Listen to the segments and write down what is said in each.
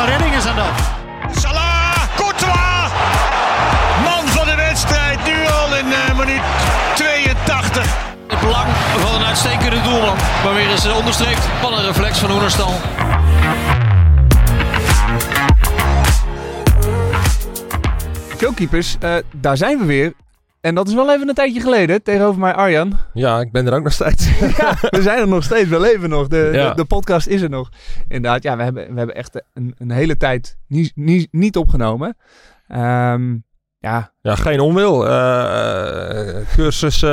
een redding is aan dat. Salah, Courtois! Man van de wedstrijd, nu al in uh, minuut 82. Het belang van een uitstekende doelman. Maar weer eens onderstreept van een reflex van Oenerstal. Showkeepers, uh, daar zijn we weer. En dat is wel even een tijdje geleden. Tegenover mij Arjan. Ja, ik ben er ook nog steeds. ja, we zijn er nog steeds. We leven nog. De, de, de, podcast is er nog. Inderdaad, ja, we hebben, we hebben echt een, een hele tijd niet, niet, niet opgenomen. Um, ja. ja, geen onwil. Uh, cursus, uh,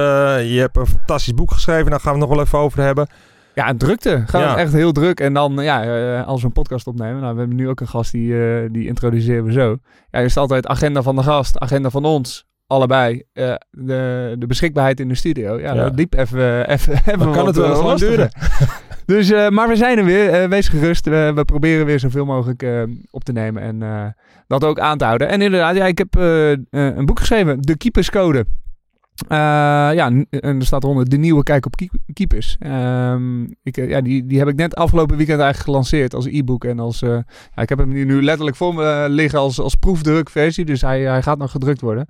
je hebt een fantastisch boek geschreven. Daar gaan we het nog wel even over hebben. Ja, drukte. Gaat ja. echt heel druk. En dan, ja, uh, als we een podcast opnemen. Nou, we hebben nu ook een gast, die, uh, die introduceren we zo. Ja, is altijd agenda van de gast, agenda van ons. Allebei. Uh, de, de beschikbaarheid in de studio. Ja, ja. dat liep even, even, even Dan kan het wel gewoon duren. dus, maar we zijn er weer. wees gerust. we proberen weer zoveel mogelijk op te nemen. En dat ook aan te houden. En inderdaad, ja, ik heb een boek geschreven. De Keeperscode. Ja, en er staat onder de nieuwe kijk op keepers. Um, ik, ja, die, die heb ik net afgelopen weekend eigenlijk gelanceerd als e-book. En als, ja, ik heb hem nu letterlijk voor me liggen als, als proefdrukversie. Dus hij, hij gaat nog gedrukt worden.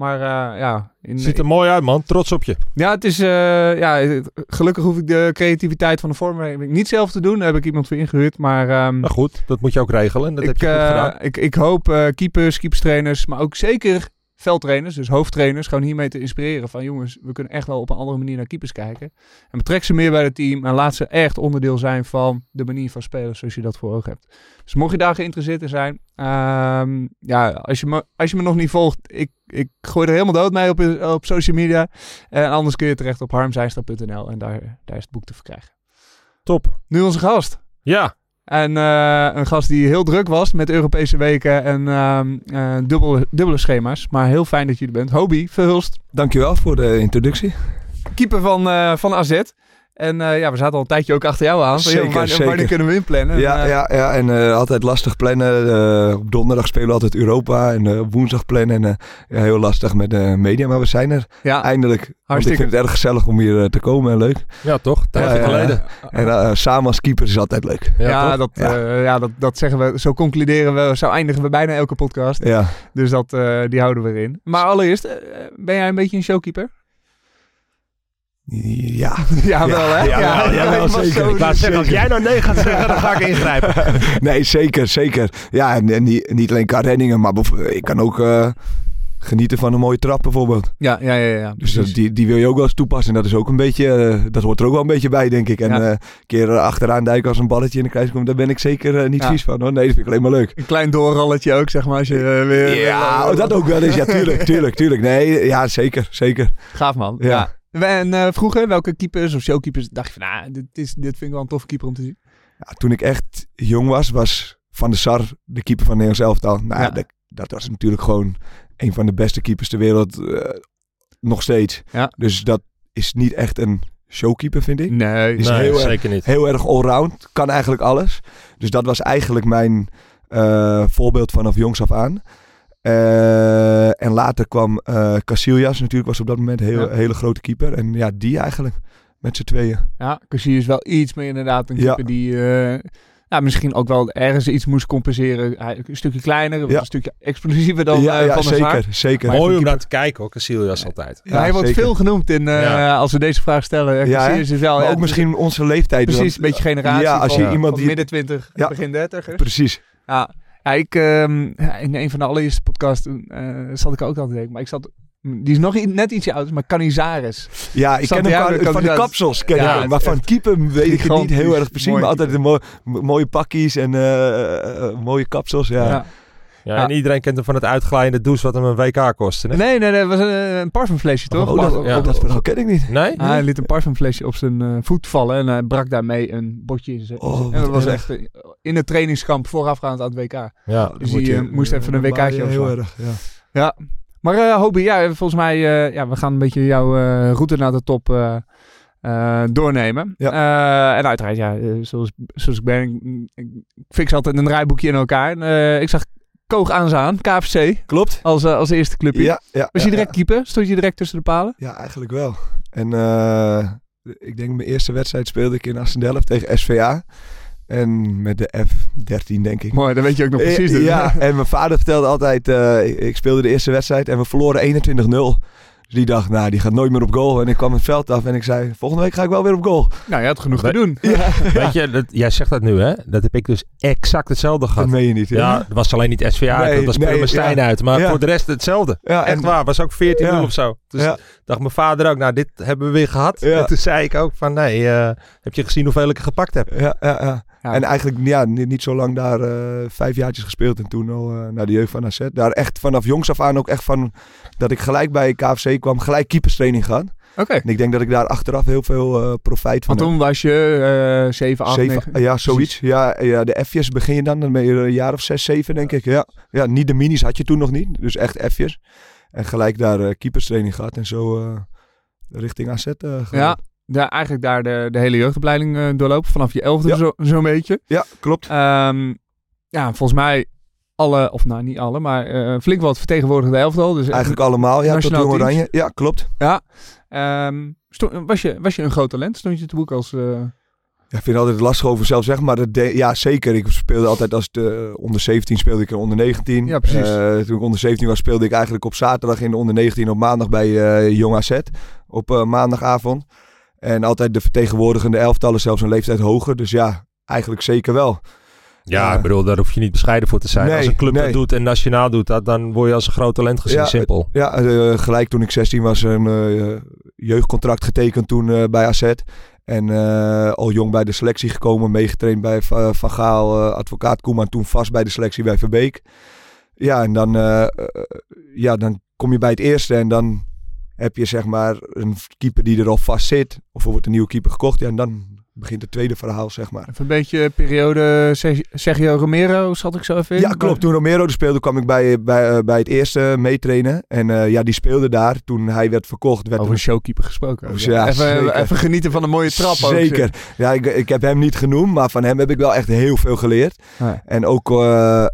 Maar uh, ja... In, Ziet er mooi uit man, trots op je. Ja, het is... ja, gelukkig hoef ik de creativiteit van de vormgeving niet zelf te doen. Daar heb ik iemand voor ingehuurd, maar... Um, maar goed, dat moet je ook regelen. Dat ik, heb je goed gedaan. Ik, ik hoop keepers, keeperstrainers, maar ook zeker veldtrainers, dus hoofdtrainers, gewoon hiermee te inspireren. Van jongens, we kunnen echt wel op een andere manier naar keepers kijken. En betrek ze meer bij het team en laat ze echt onderdeel zijn van de manier van spelen zoals je dat voor ogen hebt. Dus mocht je daar geïnteresseerd in zijn, um, ja, als je, me, als je me nog niet volgt, ik, ik gooi er helemaal dood mee op, op social media. En anders kun je terecht op harmzijnster.nl en daar, daar is het boek te verkrijgen. Top. Nu onze gast. Ja, en uh, een gast die heel druk was met Europese weken en uh, uh, dubbele, dubbele schema's. Maar heel fijn dat je er bent. Hobie, Verhulst. Dankjewel voor de introductie. Keeper van, van AZ. En ja, we zaten al een tijdje ook achter jou aan. Zeker, wanneer, zeker. wanneer kunnen we inplannen? Ja, ja, ja. en uh, altijd lastig plannen. op donderdag spelen we altijd Europa en op woensdag plannen. En ja, heel lastig met de media, maar we zijn er ja. eindelijk. Want ik vind het erg gezellig om hier te komen en leuk. Ja, toch? Tijd ja, geleden. En samen als keeper is altijd leuk. Ja, dat, ja. dat, dat zeggen we. Zo concluderen we, zo eindigen we bijna elke podcast. Ja. Dus dat, die houden we erin. Maar allereerst, ben jij een beetje een showkeeper? Ja. Ja, wel hè? Ja, ja, ja, wel, zeker. Ik laat zeggen, als jij nou nee gaat zeggen, dan ga ik ingrijpen. nee, zeker, zeker. Ja, en, niet, niet alleen qua maar ik kan ook uh, genieten van een mooie trap bijvoorbeeld. Ja, ja, ja. ja dus die, die wil je ook wel eens toepassen. En dat is ook een beetje, uh, dat hoort er ook wel een beetje bij, denk ik. En uh, keer achteraan duiken als een balletje in de kruis komt, daar ben ik zeker niet vies van. Hoor. Nee, dat vind ik alleen maar leuk. Een klein doorralletje ook, zeg maar, als je weer... Ja, dat ook wel eens. Ja, tuurlijk, tuurlijk, tuurlijk. Nee, ja, zeker, zeker. Gaaf man. ja. En uh, vroeger, welke keepers of showkeepers dacht je van, nou, dit, is, dit vind ik wel een toffe keeper om te zien? Ja, toen ik echt jong was, was Van der Sar de keeper van Nederlands elftal. Nou, ja. dat, dat, was natuurlijk gewoon een van de beste keepers ter wereld. Uh, nog steeds. Ja. Dus dat is niet echt een showkeeper, vind ik. Nee, is nee heel zeker erg, niet. Heel erg allround. Kan eigenlijk alles. Dus dat was eigenlijk mijn uh, voorbeeld vanaf jongs af aan. Uh, en later kwam uh, Casillas natuurlijk, was op dat moment een heel, ja. hele grote keeper. En ja, die eigenlijk, met z'n tweeën. Ja, Casillas wel iets meer inderdaad een keeper ja. die uh, ja, misschien ook wel ergens iets moest compenseren. Hij, een stukje kleiner, Ja. een stukje explosiever dan ja, uh, ja Van der zeker, zeker. Maar Mooi om naar te kijken hoor, Casillas altijd. Ja, hij wordt zeker. veel genoemd in, uh, Ja. als we deze vraag stellen. Hè? is wel, Maar ja, ook misschien onze leeftijd. precies, een beetje generatie Ja, als van, je iemand van die... midden 20, Ja. begin 30. Precies. Ja, ja ik, ehm, in een van de allereerste podcasts uh, zat ik ook aan te denken. Maar ik zat, die is nog net ietsje ouder, maar Canizares. Ja, ik ken hem van de kapsels. Ken Ja, hem. maar van keeper weet ik het niet heel erg precies. mooi Maar altijd de mo- mo- mooie pakjes en eh, eh, mooie kapsels. Ja. Ja. Ja, Ja. En iedereen kent hem van het uitglijende douche wat hem een WK kostte. hè? Nee, nee, nee, het was een, een parfumflesje toch? Oh, dat, Ja. oh, dat verhaal ken ik niet. Nee? Ah, hij liet een parfumflesje op zijn eh, voet vallen en hij brak daarmee een botje in zijn. Oh, en dat was echt eh, in het trainingskamp voorafgaand aan het WK. Ja. Dus eh, moest even een WK'tje Heel erg, ja. Ja. Maar eh Hobie, ja, volgens mij, eh, ja, we gaan een beetje jouw eh, route naar de top eh, eh, doornemen. Ja. Eh, en uiteraard, ja, eh, zoals, zoals ik ben, ik, ik fix altijd een draaiboekje in elkaar. En, eh, ik zag Koog aanzaan, KFC, Klopt. als, eh, als eerste clubje. Ja, ja, Was je direct keeper? Stond je direct tussen de palen? Ja, eigenlijk wel. En eh, ik denk mijn eerste wedstrijd speelde ik in Assendelft tegen SVA. En met de F13, denk ik. Mooi, dat weet je ook nog precies. Eh. Ja, en mijn vader vertelde altijd, ik speelde de eerste wedstrijd en we verloren 21-0. Dus die dacht, nou, die gaat nooit meer op goal. En ik kwam het veld af en ik zei, volgende week ga ik wel weer op goal. Nou, je had genoeg te doen. Weet je, dat, jij zegt dat nu, hè? Dat heb ik dus exact hetzelfde Dat gehad. meen je niet. hè? Ja, dat was alleen niet SVA, Nee, dat speelde nee, mijn Stijn ja. uit. Maar Ja. voor de rest hetzelfde. Ja, Echt en- waar, was ook 14-0 Ja. of zo. Dus Ja. dacht mijn vader ook, nou, dit hebben we weer gehad. Ja. En toen zei ik ook van, nee, eh, heb je gezien hoeveel ik er gepakt heb? Ja, ja, ja. Ja. En eigenlijk ja, niet, niet zo lang daar eh, vijf jaartjes gespeeld. En toen al eh, naar de jeugd van AZ. Daar echt vanaf jongs af aan ook echt van... Dat ik gelijk bij KFC kwam, gelijk keeperstraining gehad. Oké. En ik denk dat ik daar achteraf heel veel eh, profijt van Want toen was je eh 7, 8, Zeven- 9. ja, zoiets. Ja, ja, de F'jes begin je dan. Dan ben je een jaar of zes, zeven, denk ik. Ja, ja niet de minis had je toen nog niet. Dus echt F'jes. En gelijk daar keeperstraining gehad. En zo richting AZ gegaan. Ja, daar, eigenlijk daar de, de hele jeugdopleiding eh, doorlopen. Vanaf je elfde Ja. zo- zo'n beetje. ja, klopt. Ehm, ja, volgens mij alle, of nou niet alle, maar eh, flink wat vertegenwoordigde elftal. Dus Eigenlijk allemaal. Ja, tot Jong. Oranje. Ja, klopt. Ja. Ehm, was, je, was je een groot talent? Stond je te boek als... eh, Ja, ik vind het altijd lastig over mezelf zeggen, maar dat de- ja, zeker. Ik speelde altijd als de onder 17 speelde ik in onder 19. Ja, precies. Eh, toen ik onder 17 was, speelde ik eigenlijk op zaterdag in de onder 19 op maandag bij eh Jong AZ op eh, maandagavond. En altijd de vertegenwoordigende elftallen, zelfs een leeftijd hoger. Dus ja, eigenlijk zeker wel. Ja, ik bedoel, daar hoef je niet bescheiden voor te zijn. Nee, als een club nee. dat doet en nationaal doet dat, dan word je als een groot talent gezien. Ja, Simpel. Ja, eh, gelijk toen ik 16 was, een eh, jeugdcontract getekend toen eh, bij AZ. En al jong bij de selectie gekomen, meegetraind bij Va- Van Gaal, advocaat Koeman, toen vast bij de selectie bij Verbeek. Ja, en dan, ja, dan kom je bij het eerste en dan heb je zeg maar een keeper die er al vast zit. Of er wordt een nieuwe keeper gekocht. Ja, en dan begint het tweede verhaal, zeg maar. even een beetje periode Sergio- Romero, schat ik zo even in. Ja, klopt. Toen Romero er speelde, kwam ik bij, bij, eh, bij het eerste meetrainen. En eh, ja, die speelde daar. Toen hij werd verkocht, werd Over een showkeeper gesproken. ook, Oh, ja. ja, even, zeker. even genieten van een mooie trap. ook. Zeker. Ja, ik, ik heb hem niet genoemd, maar van hem heb ik wel echt heel veel geleerd. En ook eh,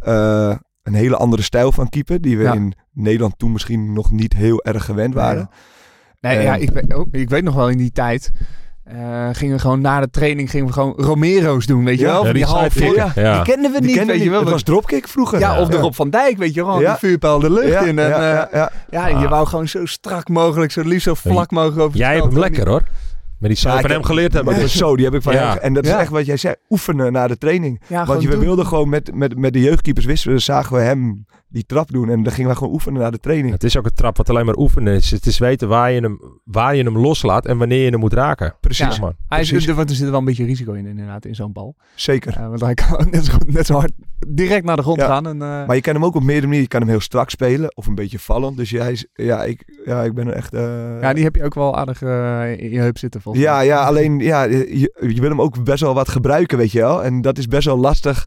eh, een hele andere stijl van keeper, die we Ja. in Nederland toen misschien nog niet heel erg gewend waren. Nee, ja, ik, weet, oh, ik weet nog wel in die tijd. eh, gingen we gewoon na de training gingen we gewoon Romero's doen, weet je Ja, wel? Ja, die die half ja. Die kenden we Die niet, kende weet je wel? Het was dropkick vroeger. ja, of de. Rob van Dijk, weet je wel? Ja. Die vuurpijl de lucht ja, in. En, ja, eh, ja, ja. ja, en je wou gewoon zo strak mogelijk, zo liefst zo vlak mogelijk over het Jij hebt hem lekker hoor. Met die zou Ja, van hem geleerd hebben. Ja, Dus- zo, die heb ik van Ja. hem. En dat is echt wat jij zei, oefenen na de training. Ja, Want je, we wilden gewoon met, met, met de jeugdkeepers wisten we, zagen we hem die trap doen. En dan gingen we gewoon oefenen na de training. Het is ook een trap wat alleen maar oefenen is. Het is weten waar je hem, waar je hem loslaat en wanneer je hem moet raken. Precies, maar. Hij is, precies. er, want er zit wel een beetje risico in, inderdaad, in zo'n bal. zeker. Eh, want hij kan ook net zo, goed- net zo hard direct naar de grond Ja. gaan. En, eh, Maar je kan hem ook op meerdere manieren. Je kan hem heel strak spelen of een beetje vallend. Dus jij, is- ja, ik, ja, ik ben er echt... eh, ja, die heb je ook wel aardig in je heup zitten, volgens Ja, mij. ja, alleen ja, je, je wil hem ook best wel wat gebruiken, weet je wel. En dat is best wel lastig.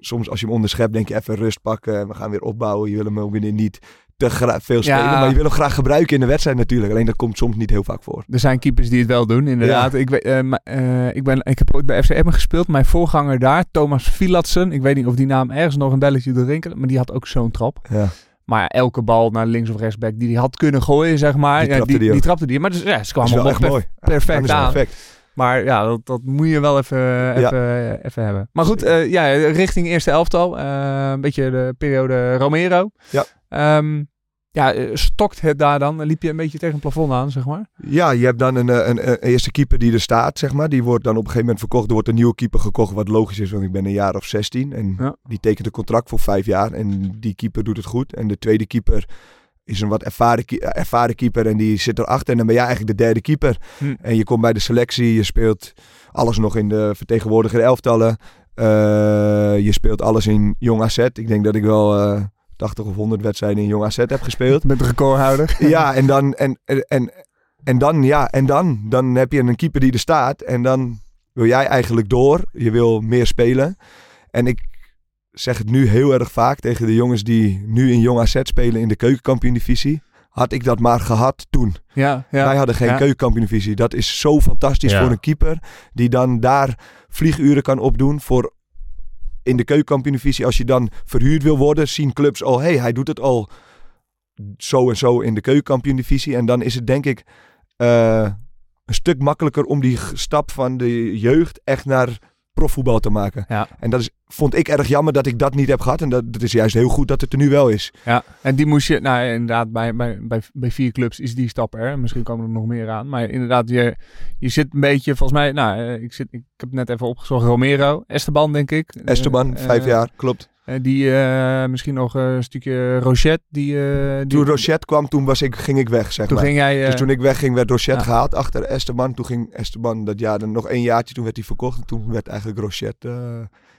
Soms als je hem onderschept, denk je even rust pakken en we gaan weer opbouwen. Je wil hem ook weer niet te veel spelen, Ja. maar je wil hem graag gebruiken in de wedstrijd natuurlijk. Alleen dat komt soms niet heel vaak voor. Er zijn keepers die het wel doen, inderdaad. Ik, weet, eh, eh, ik, ben, ik heb ooit bij FC Emmen gespeeld. Mijn voorganger daar, Thomas Filatsen. Ik weet niet of die naam ergens nog een belletje doet rinkelen. Maar die had ook zo'n trap. Ja. Maar elke bal naar links of rechtsback die hij had kunnen gooien, zeg maar. Die ja, trapte die, die trapte die. Maar dus, ja, ze kwamen mooi. perfect is aan. perfect. Maar ja, dat, dat moet je wel even, even, Ja. even hebben. Maar goed, eh, ja, richting eerste elftal. eh, een beetje de periode Romero. Ja. Ehm, ja, eh, stokt het daar dan? Liep je een beetje tegen een plafond aan, zeg maar? Ja, je hebt dan een, eh, een, een eerste keeper die er staat, zeg maar. Die wordt dan op een gegeven moment verkocht. Er wordt een nieuwe keeper gekocht, wat logisch is, want ik ben een jaar of 16. En Ja. die tekent een contract voor vijf jaar. En die keeper doet het goed. En de tweede keeper is een wat ervaren, eh, ervaren keeper en die zit erachter. En dan ben jij eigenlijk de derde keeper. Hm. En je komt bij de selectie, je speelt alles nog in de vertegenwoordiger elftallen. Eh, je speelt alles in Jong AZ. Ik denk dat ik wel eh 80 of 100 wedstrijden in Jong AZ heb gespeeld. Met de recordhouder. ja, en dan, en, en, en, en dan, ja, en dan, dan heb je een keeper die er staat. En dan wil jij eigenlijk door. Je wil meer spelen. En ik zeg het nu heel erg vaak tegen de jongens die nu in Jong AZ spelen in de keukenkampioen-divisie. Had ik dat maar gehad toen. Ja, ja. Wij hadden geen Ja. keukenkampioen-divisie. Dat is zo fantastisch Ja. voor een keeper. Die dan daar vlieguren kan opdoen voor in de keukenkampioen-divisie. Als je dan verhuurd wil worden, zien clubs al... hey, hij doet het al zo en zo in de keukenkampioen-divisie. En dan is het denk ik eh, een stuk makkelijker om die stap van de jeugd echt naar profvoetbal te maken. Ja. En dat is, vond ik erg jammer dat ik dat niet heb gehad. En dat, dat is juist heel goed dat het er nu wel is. Ja, en die moest je, nou inderdaad, bij, bij, bij, bij vier clubs is die stap er. Misschien komen er nog meer aan. Maar inderdaad, je, je zit een beetje, volgens mij, nou, eh, ik, zit, ik heb net even opgezocht. Romero, Esteban, denk ik. Esteban, Eh, vijf eh, jaar, klopt. Eh, die eh, misschien nog een stukje Rochette. Die, eh, die, Toen Rochet kwam, toen was ik, ging ik weg, zeg toen maar. ging jij... Dus toen ik wegging, werd Rochet ja. gehaald achter Esteban. Toen ging Esteban dat jaar dan nog één jaartje, toen werd hij verkocht. En toen werd eigenlijk Rochet eh,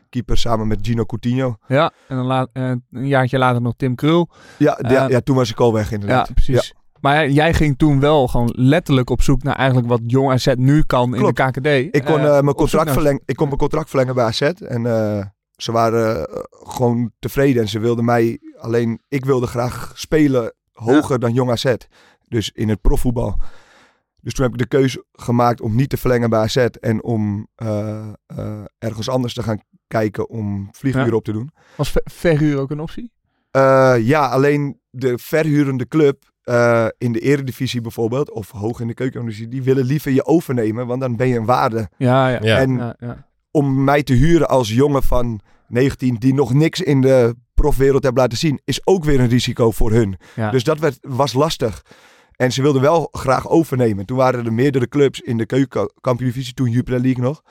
keeper samen met Gino Coutinho. Ja, en dan laat, een jaartje later nog Tim Krul. Ja, ja, ja, toen was ik al weg Ja, inderdaad. precies. Maar jij ging toen wel gewoon letterlijk op zoek naar eigenlijk wat Jong AZ nu kan in de KKD. Ik kon, mijn contract verlengen, ik kon mijn contract verlengen bij AZ. En ze waren eh, gewoon tevreden. En ze wilden mij... Alleen, ik wilde graag spelen hoger dan Jong AZ. Dus in het profvoetbal. Dus toen heb ik de keuze gemaakt om niet te verlengen bij AZ. En om eh, eh, ergens anders te gaan kijken om vlieguren Ja. op te doen. Was ver- verhuur ook een optie? Eh, ja, alleen de verhurende club eh, in de eredivisie bijvoorbeeld, of hoog in de keukendivisie, die willen liever je overnemen, want dan ben je een waarde. Ja, ja. Ja. En ja, ja. Om mij te huren als jongen van 19 die nog niks in de profwereld heeft laten zien, is ook weer een risico voor hun. Ja. Dus dat werd, was lastig. En ze wilden wel graag overnemen. Toen waren er meerdere clubs in de keukenkampioen-divisie, toen Jupiler League nog.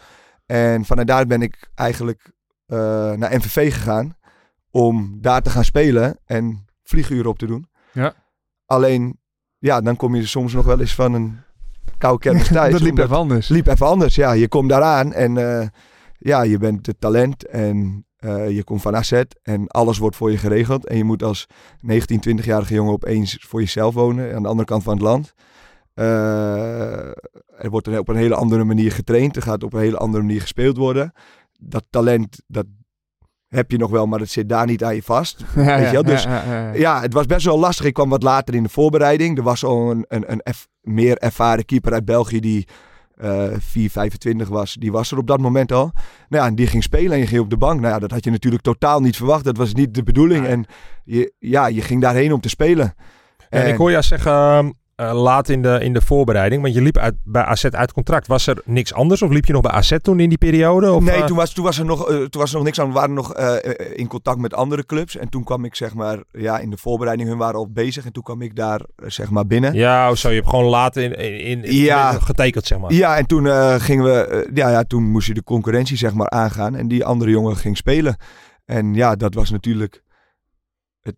En vanuit daar ben ik eigenlijk eh, naar MVV gegaan om daar te gaan spelen en vlieguren op te doen. Ja. Alleen, ja, dan kom je soms nog wel eens van een koude kermis thuis. dat liep even anders. liep even anders. Ja, je komt daaraan en eh, ja, je bent het talent en eh, je komt van AZ en alles wordt voor je geregeld. En je moet als 19, 20-jarige jongen opeens voor jezelf wonen aan de andere kant van het land. Eh, er wordt op een hele andere manier getraind. Er gaat op een hele andere manier gespeeld worden. Dat talent, dat heb je nog wel, maar dat zit daar niet aan je vast. Ja, Weet je wel, dus- ja, ja, het was best wel lastig. Ik kwam wat later in de voorbereiding. Er was al een, een, een meer ervaren keeper uit België die eh 4, 25 was. Die was er op dat moment al. Nou ja, en die ging spelen en je ging op de bank. Nou ja, dat had je natuurlijk totaal niet verwacht. Dat was niet de bedoeling. En je, ja, je ging daarheen om te spelen. En ik hoor jou zeggen, eh, laat in de, in de voorbereiding, want je liep uit, bij AZ uit contract. Was er niks anders of liep je nog bij AZ toen in die periode? Of, nee, eh, toen was, toen, was er nog, eh, toen was er nog niks aan. We waren nog in contact met andere clubs. En toen kwam ik zeg maar, ja, in de voorbereiding, hun waren al bezig. En toen kwam ik daar zeg maar binnen. Ja, of zo. Je hebt gewoon later in, in, Ja. getekend, zeg maar. Ja, en toen gingen we, ja, ja, toen moest je de concurrentie zeg maar aangaan en die andere jongen ging spelen. En ja, dat was natuurlijk,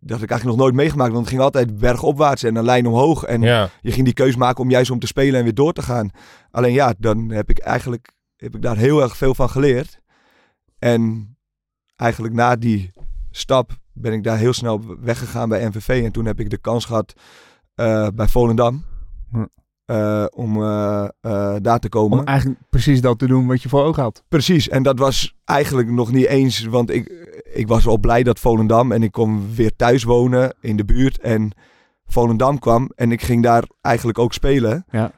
dat had ik eigenlijk nog nooit meegemaakt, want het ging altijd bergopwaarts en een lijn omhoog. En Ja. je ging die keus maken om juist om te spelen en weer door te gaan. Alleen ja, dan heb ik eigenlijk, heb ik daar heel erg veel van geleerd. En eigenlijk na die stap ben ik daar heel snel weggegaan bij MVV. En toen heb ik de kans gehad eh, bij Volendam. Hm. Eh, om eh, eh, daar te komen. Om eigenlijk precies dat te doen wat je voor ogen had. Precies, en dat was eigenlijk nog niet eens, want ik, ik was wel blij dat Volendam en ik kon weer thuis wonen in de buurt en Volendam kwam en ik ging daar eigenlijk ook spelen. Ja.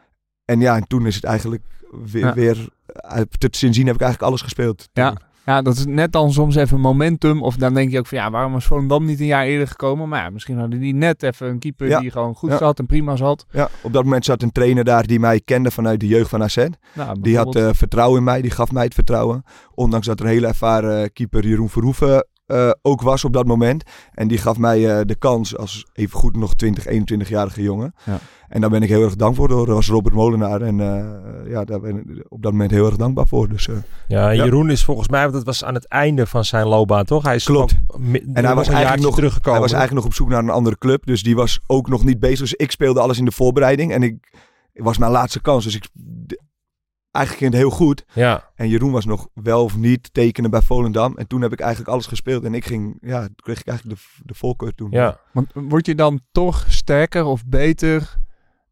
En ja, en toen is het eigenlijk weer, Ja. weer sindsdien heb ik eigenlijk alles gespeeld. Ja. Ja, dat is net dan soms even momentum. Of dan denk je ook van ja, waarom was Volendam niet een jaar eerder gekomen? Maar ja, misschien hadden die net even een keeper Ja. die gewoon goed Ja. zat en prima zat. Ja, op dat moment zat een trainer daar die mij kende vanuit de jeugd van AZ. Nou, Die had eh, vertrouwen in mij, die gaf mij het vertrouwen. Ondanks dat er een hele ervaren keeper Jeroen Verhoeven eh, ook was op dat moment. En die gaf mij eh, de kans als even goed nog 20, 21-jarige jongen. Ja. En daar ben ik heel erg dankbaar voor. Dat was Robert Molenaar. En eh, ja, daar ben ik op dat moment heel erg dankbaar voor. Dus, Ja, Ja. Jeroen is volgens mij, want dat was aan het einde van zijn loopbaan, toch? Hij is Klopt. En hij was eigenlijk nog- teruggekomen. hij was eigenlijk nog op zoek naar een andere club. Dus die was ook nog niet bezig. Dus ik speelde alles in de voorbereiding. En ik was mijn laatste kans. Dus ik, eigenlijk ging het heel goed. Ja, En Jeroen was nog wel of niet tekenen bij Volendam. En toen heb ik eigenlijk alles gespeeld. En ik ging, ja, toen kreeg ik eigenlijk de, de voorkeur toen. ja. Want word je dan toch sterker of beter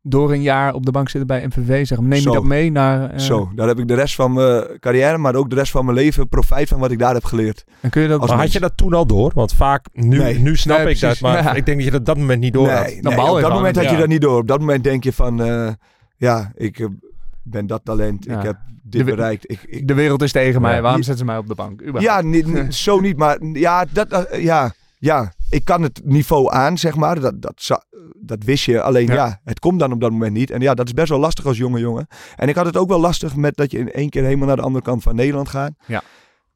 door een jaar op de bank zitten bij MVV? Zeg, neem Zo. je dat mee naar... eh, Zo, daar heb ik de rest van mijn carrière, maar ook de rest van mijn leven profijt van wat ik daar heb geleerd. En kun je dat... Als Maar had je dat toen al door? Want vaak, nu, Nee. nu snap Nee, ik dat, maar Ja. ik denk dat je dat op dat moment niet door nee, op dat van. moment had je Ja. dat niet door. Op dat moment denk je van, eh, ja, ik ben dat talent. Ja. Ik heb dit De- bereikt. Ik, ik, De wereld is tegen mij, waarom zetten ze mij op de bank? Überhaupt. ja, niet, zo niet, maar ja, dat, eh, ja, ja, ik kan het niveau aan, zeg maar. Dat, dat, dat wist je. Alleen Ja. ja. het komt dan op dat moment niet. En ja, dat is best wel lastig als jonge jongen. En ik had het ook wel lastig met dat je in één keer helemaal naar de andere kant van Nederland gaat. Ja.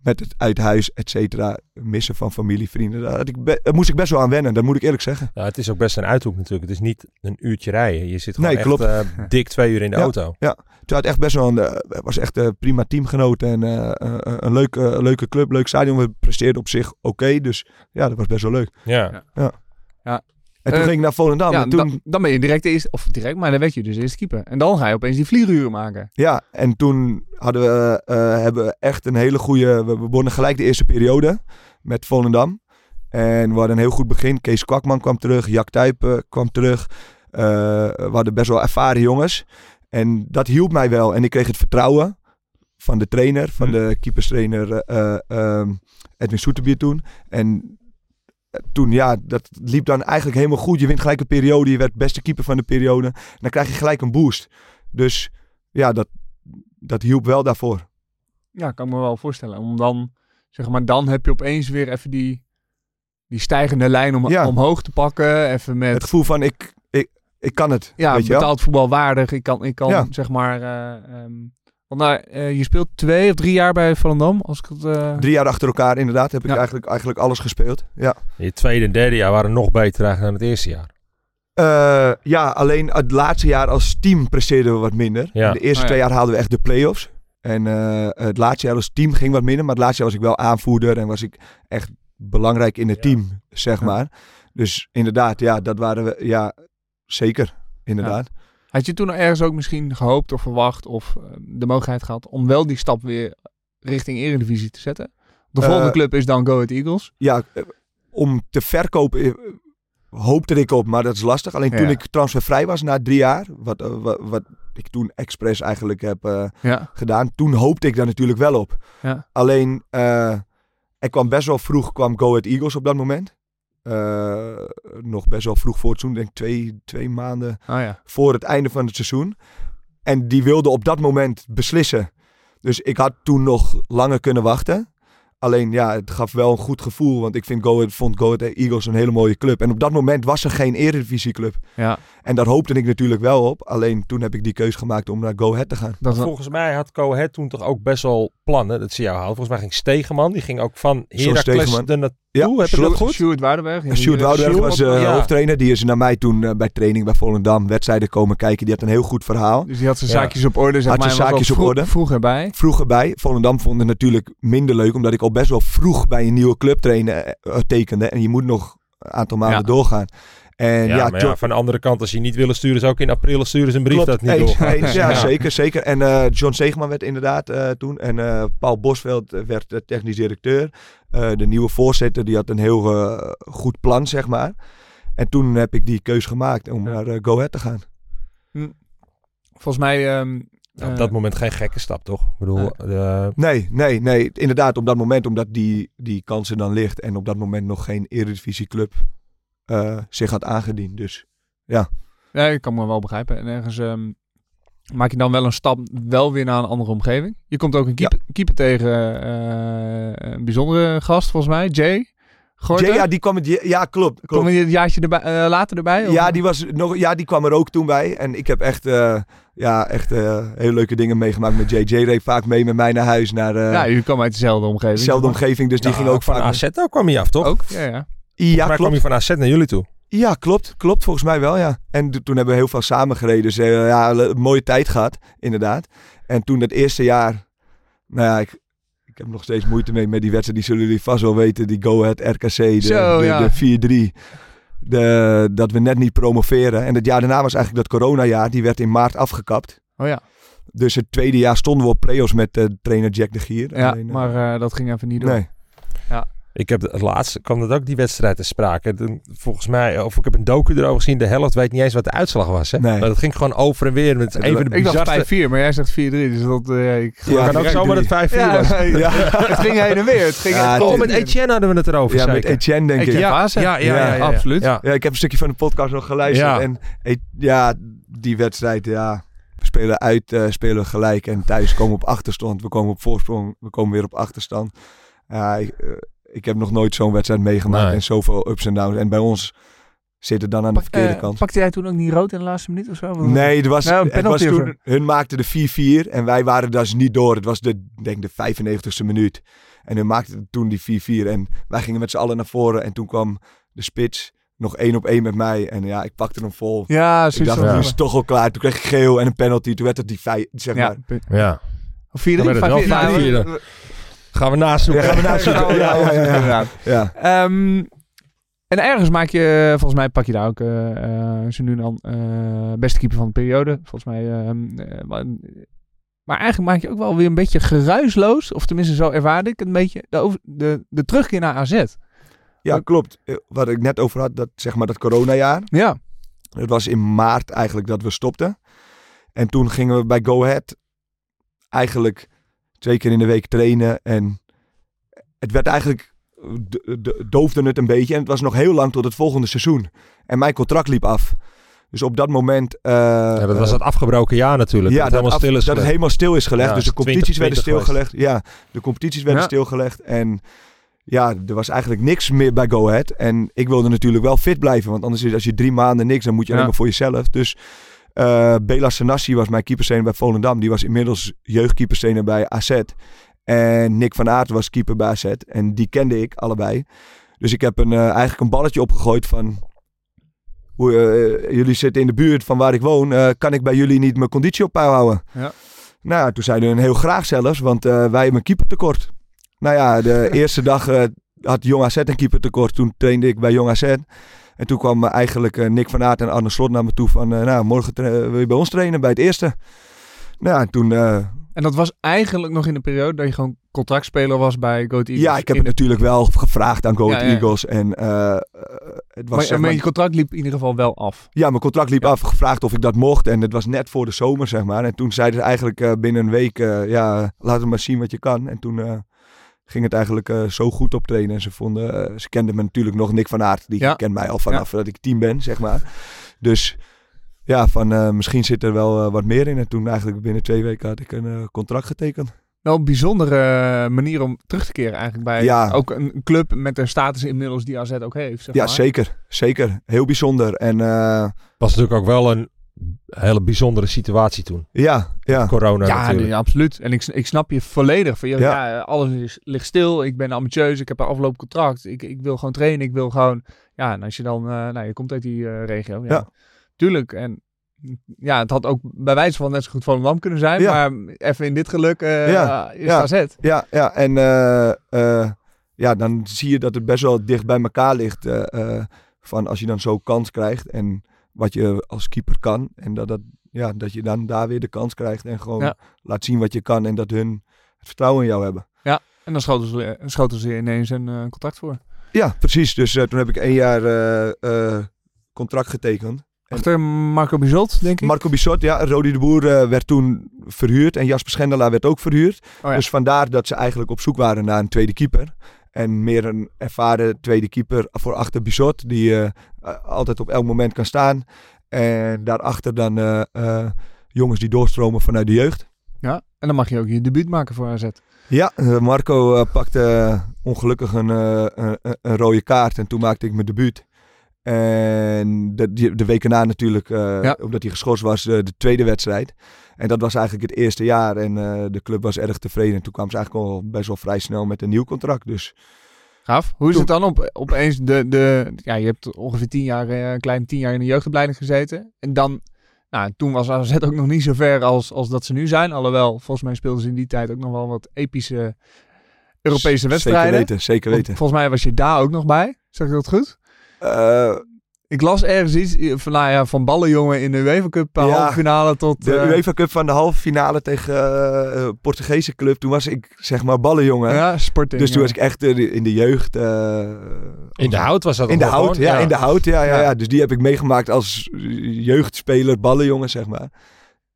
Met het uit huis, et cetera. Missen van familie, vrienden. Daar, had ik daar moest ik best wel aan wennen. Dat moet ik eerlijk zeggen. Ja, het is ook best een uithoek natuurlijk. Het is niet een uurtje rijden. Je zit gewoon Nee, echt klopt. eh, dik twee uur in de Ja. auto. Toen had echt best wel een, eh, was echt een prima teamgenoot en eh, eh, een leuke, een leuke club, leuk stadion. We presteerden op zich oké, dus ja, dat was best wel leuk. Ja. En toen Eh, ging ik naar Volendam. ja, en toen, dan, dan ben je direct de eerste, of direct, maar dan werd je dus eerst keeper. En dan ga je opeens die vlieguren maken. Ja, en toen hadden we, eh, hebben we echt een hele goede... We begonnen gelijk de eerste periode met Volendam. En we hadden een heel goed begin. Kees Kwakman kwam terug, Jack Tuypen kwam terug. Eh, we hadden best wel ervaren jongens. En dat hielp mij wel. En ik kreeg het vertrouwen van de trainer, van Hm. de keeperstrainer eh, eh, ehm, Edwin Soeterbier toen. En toen, ja, dat liep dan eigenlijk helemaal goed. Je wint gelijk een periode, je werd beste keeper van de periode. En dan krijg je gelijk een boost. Dus ja, dat, dat hielp wel daarvoor. Ja, kan ik me wel voorstellen. Om dan, zeg maar, dan heb je opeens weer even die, die stijgende lijn om, Ja. omhoog te pakken. Even met, Het gevoel van ik, ik, ik kan het. ja, weet je wel? betaald voetbal waardig. Ik kan, ik kan Ja. zeg maar, eh, ehm, want nou, eh, je speelt twee of drie jaar bij Volendam, als ik het... eh, Drie jaar achter elkaar inderdaad heb ik eigenlijk, eigenlijk alles gespeeld. Ja. Je tweede en derde jaar waren nog beter eigenlijk dan het eerste jaar. Eh, ja, alleen het laatste jaar als team presteerden we wat minder. Ja. De eerste Oh, ja. twee jaar haalden we echt de play-offs. En eh, het laatste jaar als team ging wat minder. Maar het laatste jaar was ik wel aanvoerder en was ik echt belangrijk in het Ja. team, zeg Ja. maar. Dus inderdaad, ja, dat waren we, ja, zeker, inderdaad. Had je toen ergens ook misschien gehoopt of verwacht of eh, de mogelijkheid gehad om wel die stap weer richting Eredivisie te zetten? De Eh, volgende club is dan Go Ahead Eagles. Ja, eh, om te verkopen hoopte ik op, maar dat is lastig. Alleen toen Ja. ik transfervrij was na drie jaar, wat, wat, wat ik toen expres eigenlijk heb Ja. gedaan, toen hoopte ik daar natuurlijk wel op. Ja. Alleen, eh, er kwam best wel vroeg, kwam Go Ahead Eagles op dat moment. Eh, nog best wel vroeg voor het seizoen, denk ik twee, twee maanden Oh ja. voor het einde van het seizoen. En die wilde op dat moment beslissen. Dus ik had toen nog langer kunnen wachten. Alleen ja, het gaf wel een goed gevoel. Want ik vind Go Ahead, vond Go Ahead Eagles een hele mooie club. En op dat moment was er geen eredivisieclub. Ja. En daar hoopte ik natuurlijk wel op. Alleen toen heb ik die keus gemaakt om naar Go Ahead te gaan. Dat Volgens mij had Cohet toen toch ook best wel plannen. Dat zie jou halen. Volgens mij ging Stegeman. Die ging ook van Heracles Stegeman. Ja, Heb ik Sjoerd- dat goed? Stuart Sjoerd Woudenberg was eh, ja. hoofdtrainer. Die is naar mij toen eh, bij training bij Volendam wedstrijden komen kijken. Die had een heel goed verhaal. Dus die had zijn Ja. zaakjes op orde, zeg Had maar. zijn was zaakjes op vroeg- orde. Vroeg erbij. Vroeg erbij. Volendam vond het natuurlijk minder leuk. Omdat ik al best wel vroeg bij een nieuwe club trainen, eh, tekende. En je moet nog een aantal maanden Ja. doorgaan. En Ja, ja, maar ja, van de andere kant, als je niet willen sturen, is ook in april sturen ze een brief Klopt, dat niet eens, doorgaat. eens, ja, Ja. zeker, zeker. En eh, John Segeman werd inderdaad eh, toen. En eh, Paul Bosveld werd technisch directeur. Eh, de nieuwe voorzitter, die had een heel goed plan, zeg maar. En toen heb ik die keus gemaakt om Ja. naar Go Ahead te gaan. Volgens mij... ehm, Nou, op dat moment geen gekke stap, toch? Ik bedoel, Nee. de- Nee, nee, nee. Inderdaad, op dat moment, omdat die, die kans er dan ligt. En op dat moment nog geen Eredivisieclub eh zich had aangediend. Dus Ja, ik kan me wel begrijpen. En ergens ehm, maak je dan wel een stap wel weer naar een andere omgeving. Je komt ook een keeper, keeper tegen eh, een bijzondere gast, volgens mij. Jay. Gorter. Jay, ja, die kwam het, ja, klopt. klopt. Kom je het jaartje erbij, eh, later erbij? of- Ja die, was nog, ja, die kwam er ook toen bij. En ik heb echt, eh, ja, echt eh, hele leuke dingen meegemaakt met Jay. Jay reed vaak mee met mij naar huis, naar eh ja, jullie komen uit dezelfde omgeving. dezelfde omgeving. Dus die Ja, ging ook van vaak... AZ ook kwam hij af, toch? Ook? Ja, ja. Ja, Volgens mij kwam klopt. hij van AZ naar jullie toe. Ja, klopt. Klopt, volgens mij wel, ja. En toen hebben we heel veel samengereden. Dus eh, ja, een mooie tijd gehad, inderdaad. En toen dat eerste jaar... Nou ja, ik, ik heb nog steeds moeite mee met die wedstrijd. Die zullen jullie vast wel weten. Die Go Ahead RKC, de, Zo, de, ja. de 4-3. De, dat we net niet promoveren. En het jaar daarna was eigenlijk dat coronajaar. Die werd in maart afgekapt. Oh ja. Dus het tweede jaar stonden we op play-offs met eh, trainer Jack de Gier. Ja, Alleen, eh, maar dat ging even niet door. nee. Ik heb het laatst kwam dat ook die wedstrijd te sprake. Toen, volgens mij, of ik heb een docu erover gezien. De helft weet niet eens wat de uitslag was. Hè? Nee. Maar dat ging gewoon over en weer. Met Het- even de Ik dacht bizarste... 5-4, maar jij zegt 4-3. Dus dat... eh, ik Ja, kan ook zomaar dat drie. 5-4 was. ja, het ging heen en weer. Het ging Ja, het- Oh, met Etienne hadden we het erover. Ja, met. Etienne denk ik. Ja, ja, ja, ja, ja, absoluut. Ja. Ja, ik heb een stukje van de podcast nog geluisterd. Ja. En ja, die wedstrijd, ja. We spelen uit, eh, spelen we gelijk. En thuis komen we op achterstand. We komen op voorsprong. We komen weer op achterstand. Ja, ik, eh, ik heb nog nooit zo'n wedstrijd meegemaakt Nee. en zoveel ups en downs. En bij ons zit het dan aan de verkeerde Eh, kant. Pakte jij toen ook niet rood in de laatste minuut of zo? Nee, er was, Nou, het was toen, hun maakten de 4-4 en wij waren dus niet door. Het was de, ik denk de 95ste minuut. En hun maakten toen die 4-4 en wij gingen met z'n allen naar voren. En toen kwam de spits nog één op één met mij. En ja, ik pakte hem vol. Ja, Ik zoiets dacht, nu is het toch al klaar. Toen kreeg ik geel en een penalty. Toen werd het die vijf, zeg Ja, maar. Ja. Of 4 Dan werd het wel 5-4. Gaan we nazoeken. Ja, gaan we nazoeken. Ja, ja, ja, ja. Ja, Ehm, en ergens maak je, volgens mij pak je daar ook eh, eh, zo nu dan eh, beste keeper van de periode. Volgens mij. ehm, eh, maar, maar eigenlijk maak je ook wel weer een beetje geruisloos, of tenminste zo ervaarde ik het een beetje, de, over- de, de terugkeer naar AZ. ja, klopt. Wat ik net over had, dat, zeg maar dat coronajaar. Ja, Het was in maart eigenlijk dat we stopten. En toen gingen we bij Go Ahead eigenlijk twee keer in de week trainen. En het werd eigenlijk, doofde het een beetje. En het was nog heel lang tot het volgende seizoen. En mijn contract liep af. Dus op dat moment... eh, Ja, dat was het afgebroken jaar natuurlijk. ja, dat het helemaal af- stil is dat het gelegd. helemaal stil is gelegd. Ja, dus de 20, competities werden 20 stilgelegd. Ja, de competities werden Ja. stilgelegd. En ja, er was eigenlijk niks meer bij Go Ahead. En ik wilde natuurlijk wel fit blijven. Want anders is als je drie maanden niks, dan moet je Ja. alleen maar voor jezelf. Dus eh Bela Sanassi was mijn keeperstrainer bij Volendam. Die was inmiddels jeugdkeeperstrainer bij AZ. En Nick van Aert was keeper bij AZ. En die kende ik allebei. Dus ik heb een, eh, eigenlijk een balletje opgegooid van... Hoe, eh, jullie zitten in de buurt van waar ik woon. kan ik bij jullie niet mijn conditie op peil houden? Ja. Nou, toen zeiden hun heel graag zelfs, want wij hebben een keeper tekort. Nou ja, de eerste dag had Jong AZ een keeper tekort. Toen trainde ik bij Jong AZ. En toen kwam eh, eigenlijk eh, Nick van Aert en Arne Slot naar me toe van... eh, nou, morgen wil je bij ons trainen bij het eerste? Nou ja, toen... en dat was eigenlijk nog in de periode dat je gewoon contractspeler was bij Go Ahead Eagles. ja, ik heb het natuurlijk wel gevraagd aan Go Ahead Ja, ja. Eagles. En het was Maar, zeg maar maar- je contract liep in ieder geval wel af. Ja, mijn contract liep Ja. af. Gevraagd of ik dat mocht. En het was net voor de zomer, zeg maar. En toen zeiden ze eigenlijk binnen een week... ja, laat het maar zien wat je kan. En toen ging het eigenlijk eh, zo goed op trainen. En ze vonden... eh, ze kenden me natuurlijk nog. Nick van Aert, die Ja. kent mij al vanaf dat ik tien ben, zeg maar. Dus ja, van eh, misschien zit er wel wat meer in. En toen eigenlijk binnen twee weken had ik een contract getekend. Wel een bijzondere manier om terug te keren eigenlijk bij Ja. ook een club met een status inmiddels die AZ ook heeft. Zeg Ja, maar. zeker. Zeker. Heel bijzonder. En eh, was natuurlijk ook wel een hele bijzondere situatie toen. ja, ja. Corona Ja, natuurlijk. nee, absoluut. En ik, ik snap je volledig. Van, ja, Ja. ja, alles is, ligt stil. Ik ben ambitieus. Ik heb een aflopend contract. Ik, ik wil gewoon trainen. Ik wil gewoon... Ja, en als je dan... eh, nou, je komt uit die eh, regio. Ja. Ja. Tuurlijk. En ja, het had ook bij wijze van net zo goed Volendam kunnen zijn. Ja. Maar even in dit geluk eh Ja, is ja. het AZ. Ja, ja en eh, eh, ja, dan zie je dat het best wel dicht bij elkaar ligt. eh, eh, van als je dan zo kans krijgt en wat je als keeper kan. En dat, dat, ja, dat je dan daar weer de kans krijgt en gewoon Ja. laat zien wat je kan. En dat hun het vertrouwen in jou hebben. En dan schoten ze, schoten ze ineens een eh, contract voor. Ja, precies. Dus eh, toen heb ik één jaar eh, contract getekend. Achter Marco Bizot, denk ik. Marco Bissot, ja, Rodi de Boer werd toen verhuurd. En Jasper Schendelaar werd ook verhuurd. Oh ja. Dus vandaar dat ze eigenlijk op zoek waren naar een tweede keeper. En meer een ervaren tweede keeper voor achter Bissot. Die eh, eh, altijd op elk moment kan staan. En daarachter dan eh, jongens die doorstromen vanuit de jeugd. Ja. En dan mag je ook je debuut maken voor AZ. Ja, Marco pakte ongelukkig een, een, een rode kaart. En toen maakte ik mijn debuut. En de, de week erna natuurlijk, eh, Ja. omdat hij geschorst was, eh, de tweede wedstrijd. En dat was eigenlijk het eerste jaar. En eh, de club was erg tevreden. En toen kwamen ze eigenlijk al best wel vrij snel met een nieuw contract. Dus Gaaf. Hoe is het dan op, opeens de, de... Ja, je hebt ongeveer tien jaar, een klein tien jaar in de jeugdopleiding gezeten. En dan... Nou, toen was AZ ook nog niet zo ver als, als dat ze nu zijn. Alhoewel, volgens mij speelden ze in die tijd ook nog wel wat epische Europese wedstrijden. Zeker weten, zeker Want weten. Volgens mij was je daar ook nog bij. Zeg ik dat goed? Eh, Ik las ergens iets eh, van, nou ja, van ballenjongen in de UEFA Cup Ja. halve finale tot... de eh, UEFA Cup van de halve finale tegen eh, eh, Portugese club. Toen was ik zeg maar ballenjongen. Ja, sporting. dus toen ja. was ik echt eh, in de jeugd. eh, In de hout was dat In de hout, gewoon? ja, in de hout, ja, ja, Ja. Dus die heb ik meegemaakt als jeugdspeler, ballenjongen, zeg maar.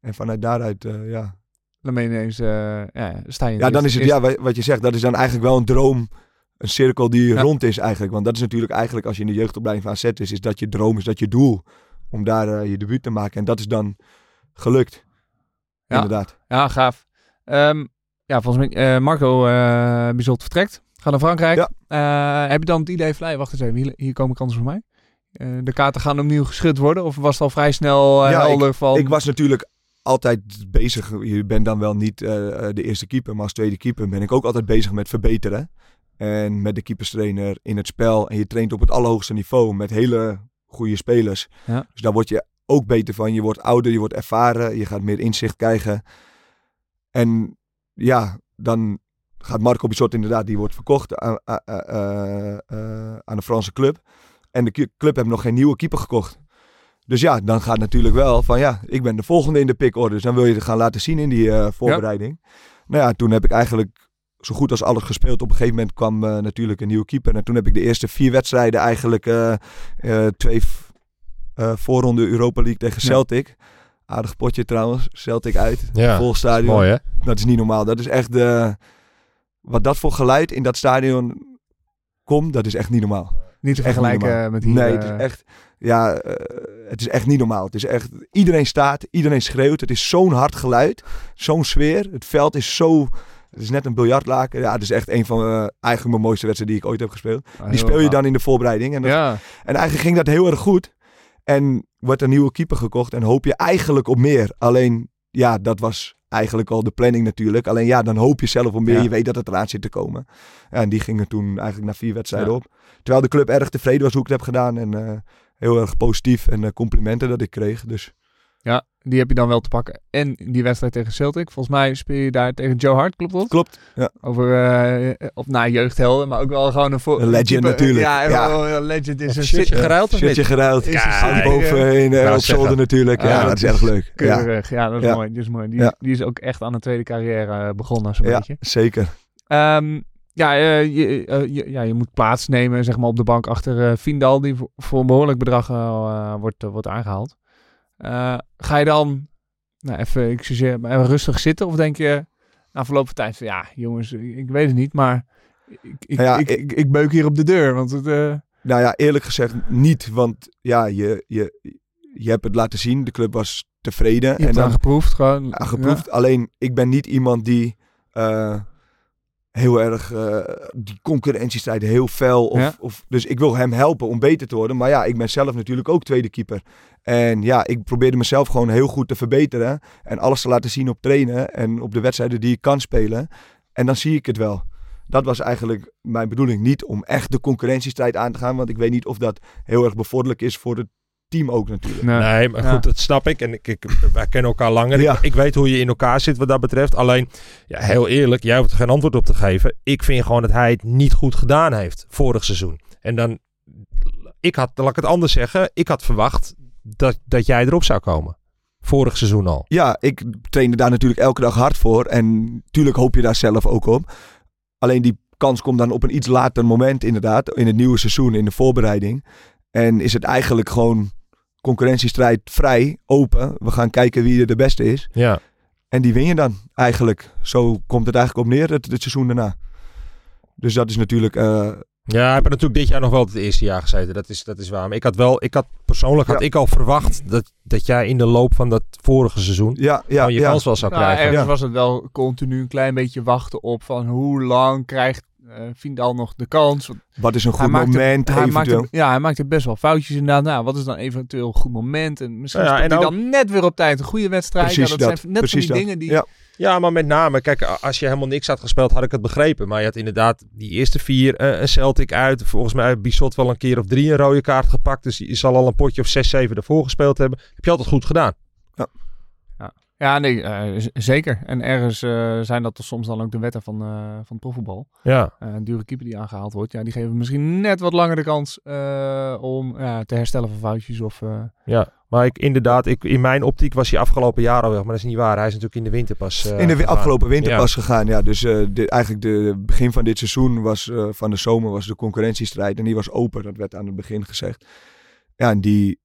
En vanuit daaruit, eh, ja. Dan ben je ineens... eh, ja, sta je in Ja, dan is het, ja, wa- wat je zegt, dat is dan eigenlijk wel een droom. Een cirkel die Ja. rond is eigenlijk. Want dat is natuurlijk eigenlijk, als je in de jeugdopleiding van AZ is, is dat je droom, is dat je doel. Om daar eh, je debuut te maken. En dat is dan gelukt. Ja. Inderdaad. Ja, gaaf. Ehm, ja, volgens mij, eh, Marco Bizot vertrekt. Ga naar Frankrijk. Ja. Heb je dan het idee van, hey, wacht eens even, hier, hier komen kansen voor mij? De kaarten gaan opnieuw geschud worden? Of was het al vrij snel Ja, helder van... Ik was natuurlijk altijd bezig. Je bent dan wel niet de eerste keeper, maar als tweede keeper ben ik ook altijd bezig met verbeteren. En met de keeperstrainer in het spel. En je traint op het allerhoogste niveau met hele goede spelers. Ja. Dus daar word je ook beter van. Je wordt ouder, je wordt ervaren, je gaat meer inzicht krijgen. En ja, dan gaat Marco Bissot inderdaad, die wordt verkocht aan, aan, aan- de Franse club. En de club heeft nog geen nieuwe keeper gekocht. Dus ja, dan gaat natuurlijk wel van ja, ik ben de volgende in de pickorde. Dus dan wil je het gaan laten zien in die eh, voorbereiding. Nou ja, toen heb ik eigenlijk zo goed als alles gespeeld. Op een gegeven moment kwam eh, natuurlijk een nieuwe keeper. En toen heb ik de eerste vier wedstrijden eigenlijk eh, eh, twee v- eh, voorronde Europa League tegen Ja. Celtic. Aardig potje trouwens. Celtic uit. Ja, Vol stadion. mooi hè? Dat is niet normaal. Dat is echt de... Wat dat voor geluid in dat stadion komt, dat is echt niet normaal. niet te vergelijken met hier. Nee, het is echt... Ja, het is echt niet normaal. Het is echt... Iedereen staat, iedereen schreeuwt. Het is zo'n hard geluid. Zo'n sfeer. Het veld is zo... Het is net een biljartlaken. Ja, het is echt een van eh, eigenlijk mijn mooiste wedstrijden die ik ooit heb gespeeld. ah, Die speel je dan in de voorbereiding. En, dat- Ja, en eigenlijk ging dat heel erg goed. En wordt een nieuwe keeper gekocht. En hoop je eigenlijk op meer. Alleen, ja, dat was eigenlijk al de planning natuurlijk. Alleen ja, dan hoop je zelf op meer. Ja. Je weet dat het eraan zit te komen. Ja, en die gingen toen eigenlijk na vier wedstrijden Ja. op. Terwijl de club erg tevreden was hoe ik het heb gedaan. En eh, heel erg positief. En eh, complimenten dat ik kreeg. Dus ja, die heb je dan wel te pakken. En die wedstrijd tegen Celtic. Volgens mij speel je daar tegen Joe Hart, klopt dat? klopt. Ja. Over, eh op na jeugdhelden, maar ook wel gewoon een... Voor, Een legend type- natuurlijk. Ja, Ja. legend is een shirtje zit- geruild of geruild. Ja, Ja, op zolder natuurlijk. Ja, Ja, dat is echt leuk. Ja, Keurig, ja, dat is Ja. mooi. Dat is mooi. Die, Ja. die is ook echt aan een tweede carrière eh, begonnen, zo'n ja beetje. zeker. Ehm, ja, eh, je, eh, je, ja, je moet plaatsnemen zeg maar, op de bank achter eh Vindal, die voor, voor een behoorlijk bedrag wordt, wordt aangehaald. Eh, ga je dan nou, even, ik maar even rustig zitten? Of denk je na verloop van tijd van ja, jongens, ik, weet het niet, maar ik, ik, Ja, ik, ik- beuk hier op de deur. Want het, eh, Nou ja, eerlijk gezegd niet. Want ja, je, je, je hebt het laten zien. De club was tevreden. je hebt en dan geproefd. Gewoon, ja, geproefd. Alleen, ik ben niet iemand die eh, heel erg die concurrentiestrijd heel fel. Of, Ja. of, dus ik wil hem helpen om beter te worden. Maar ja, ik ben zelf natuurlijk ook tweede keeper. En ja, ik probeerde mezelf gewoon heel goed te verbeteren. En alles te laten zien op trainen. En op de wedstrijden die ik kan spelen. En dan zie ik het wel. Dat was eigenlijk mijn bedoeling. Niet om echt de concurrentiestrijd aan te gaan. Want ik weet niet of dat heel erg bevorderlijk is voor het team ook natuurlijk. Nee. Nee, maar Ja. goed, dat snap ik. En ik, ik, wij kennen elkaar langer. Ja. Ik, ik weet hoe je in elkaar zit wat dat betreft. Alleen, ja, heel eerlijk, jij hoeft er geen antwoord op te geven. Ik vind gewoon dat hij het niet goed gedaan heeft vorig seizoen. En dan, ik had, laat ik het anders zeggen, ik had verwacht dat, dat jij erop zou komen. Vorig seizoen al. Ja, ik trainde daar natuurlijk elke dag hard voor. En tuurlijk hoop je daar zelf ook op. Alleen die kans komt dan op een iets later moment inderdaad. In het nieuwe seizoen, in de voorbereiding. En is het eigenlijk gewoon concurrentiestrijd vrij, open. We gaan kijken wie er de beste is. Ja. En die win je dan eigenlijk. Zo komt het eigenlijk op neer, het, het seizoen daarna. Dus dat is natuurlijk... eh, Ja, ik heb natuurlijk dit jaar nog wel het eerste jaar gezeten. Dat is, dat is waar. Maar ik had wel, ik had persoonlijk had Ja. ik al verwacht dat, dat jij in de loop van dat vorige seizoen ja, ja, je ja. kans wel zou Nou, krijgen. ergens Ja. was het wel continu een klein beetje wachten op van hoe lang krijgt Vindal nog de kans. Wat is een hij goed maakte- moment hij maakte, eventueel? ja, hij maakte best wel foutjes inderdaad. Nou, wat is dan eventueel een goed moment? En misschien Ja, en hij ook- dan net weer op tijd een goede wedstrijd. Precies ja, dat, dat, zijn net precies van die dat. dingen die... Ja. Ja, maar met name, kijk, als je helemaal niks had gespeeld, had ik het begrepen. Maar je had inderdaad die eerste vier, eh, een Celtic uit. Volgens mij heeft Bissot wel een keer of drie een rode kaart gepakt. Dus je zal al een potje of zes, zeven ervoor gespeeld hebben. Heb je altijd goed gedaan. Ja, nee, eh, zeker. En ergens eh, zijn dat toch soms dan ook de wetten van, eh, van het profvoetbal. Ja. Een dure keeper die aangehaald wordt, ja, die geven misschien net wat langer de kans eh, om ja, te herstellen van foutjes. Of, eh, Ja, maar ik, inderdaad, ik, in mijn optiek was hij afgelopen jaar al weg. Maar dat is niet waar. Hij is natuurlijk in de winter pas eh, in de afgelopen winter Ja. pas gegaan. Ja, dus eh, de, eigenlijk de begin van dit seizoen was eh, van de zomer was de concurrentiestrijd en die was open. Dat werd aan het begin gezegd. Ja, en die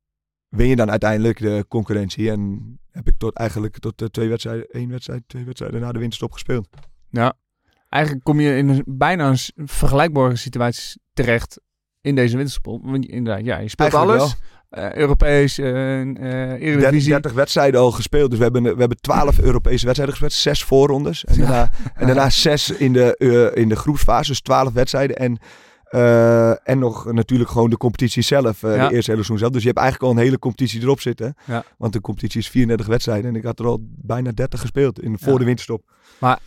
win je dan uiteindelijk de concurrentie en heb ik tot eigenlijk tot eh, twee wedstrijden, één wedstrijd, twee wedstrijden na de winterstop gespeeld. ja, eigenlijk kom je in een, bijna een vergelijkbare situatie terecht in deze wintersport. Want inderdaad, ja, je speelt Eigenlijk alles. eh, Europees, eh, Der- Eredivisie. 30 wedstrijden al gespeeld. Dus we hebben, we hebben 12 Europese wedstrijden gespeeld. Zes voorrondes. En daarna, en daarna zes in de, eh, in de groepsfase. Dus 12 wedstrijden. En, eh, en nog natuurlijk gewoon de competitie zelf. Ja. De eerste hele seizoen zelf. Dus je hebt eigenlijk al een hele competitie erop zitten. Ja. Want de competitie is 34 wedstrijden. En ik had er al bijna 30 gespeeld in, voor Ja. de winterstop. Ha-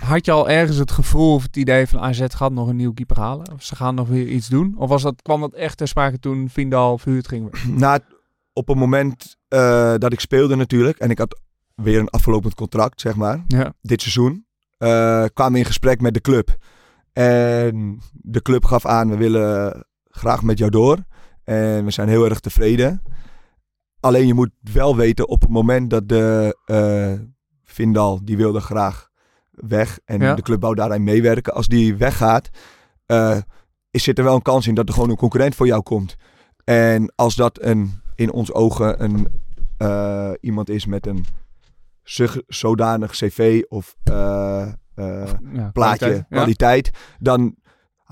Had je al ergens het gevoel of het idee van AZ gaat nog een nieuw keeper halen? Of ze gaan nog weer iets doen? Of was dat, kwam dat echt ter sprake toen Vindal verhuurd ging? Na, op het moment eh, dat ik speelde natuurlijk. En ik had weer een aflopend contract, zeg maar. Dit seizoen. kwamen in gesprek met de club. En de club gaf aan, we willen graag met jou door. En we zijn heel erg tevreden. Alleen je moet wel weten, op het moment dat de eh Vindal, die wilde graag weg. En Ja. de club wou daarin meewerken. Als die weggaat, eh, is, zit er wel een kans in dat er gewoon een concurrent voor jou komt. En als dat een, in ons ogen een, eh, iemand is met een zodanig cv of eh, Ja, plaatje, kwaliteit. Ja. dan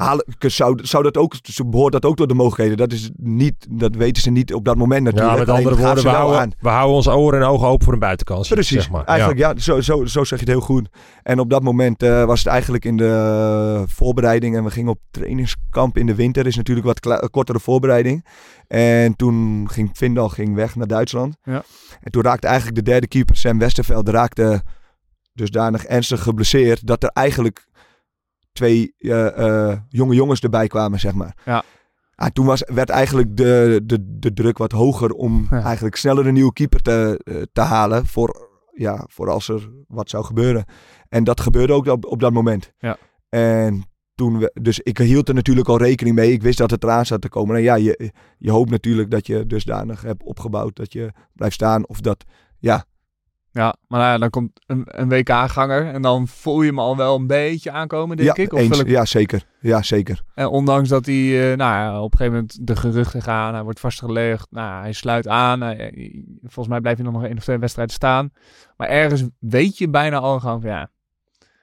halen, zou, zou dat ook, behoort dat ook tot de mogelijkheden. Dat, is niet, dat weten ze niet op dat moment natuurlijk. Ja, met andere woorden, we houden, we houden onze oren en ogen open voor een buitenkans. Precies, Zeg maar. eigenlijk ja, zo, zo, zo zeg je het heel goed. En op dat moment eh, was het eigenlijk in de voorbereiding en we gingen op trainingskamp in de winter. is natuurlijk wat kortere voorbereiding. En toen ging Vindal ging weg naar Duitsland. Ja. En toen raakte eigenlijk de derde keeper, Sam Westerveld, raakte dusdanig ernstig geblesseerd dat er eigenlijk twee eh, eh, jonge jongens erbij kwamen, zeg maar. Ja. Ah, toen was, werd eigenlijk de, de, de druk wat hoger om Ja. eigenlijk sneller een nieuwe keeper te, eh, te halen voor, ja, voor als er wat zou gebeuren. En dat gebeurde ook op, op dat moment. Ja. En toen we, dus ik hield er natuurlijk al rekening mee. Ik wist dat het eraan zat te komen. En ja, je, je hoopt natuurlijk dat je dusdanig hebt opgebouwd dat je blijft staan. Of dat, ja, Ja, maar nou ja, dan komt een, een WK-ganger en dan voel je hem al wel een beetje aankomen, denk ja, ik. Of eens, vul ik- ja, zeker. Ja, zeker. En ondanks dat hij, eh, nou ja, op een gegeven moment de geruchten gaan, hij wordt vastgelegd, nou, hij sluit aan. hij- volgens mij blijft hij nog één of twee wedstrijden staan. Maar ergens weet je bijna al gewoon van, ja,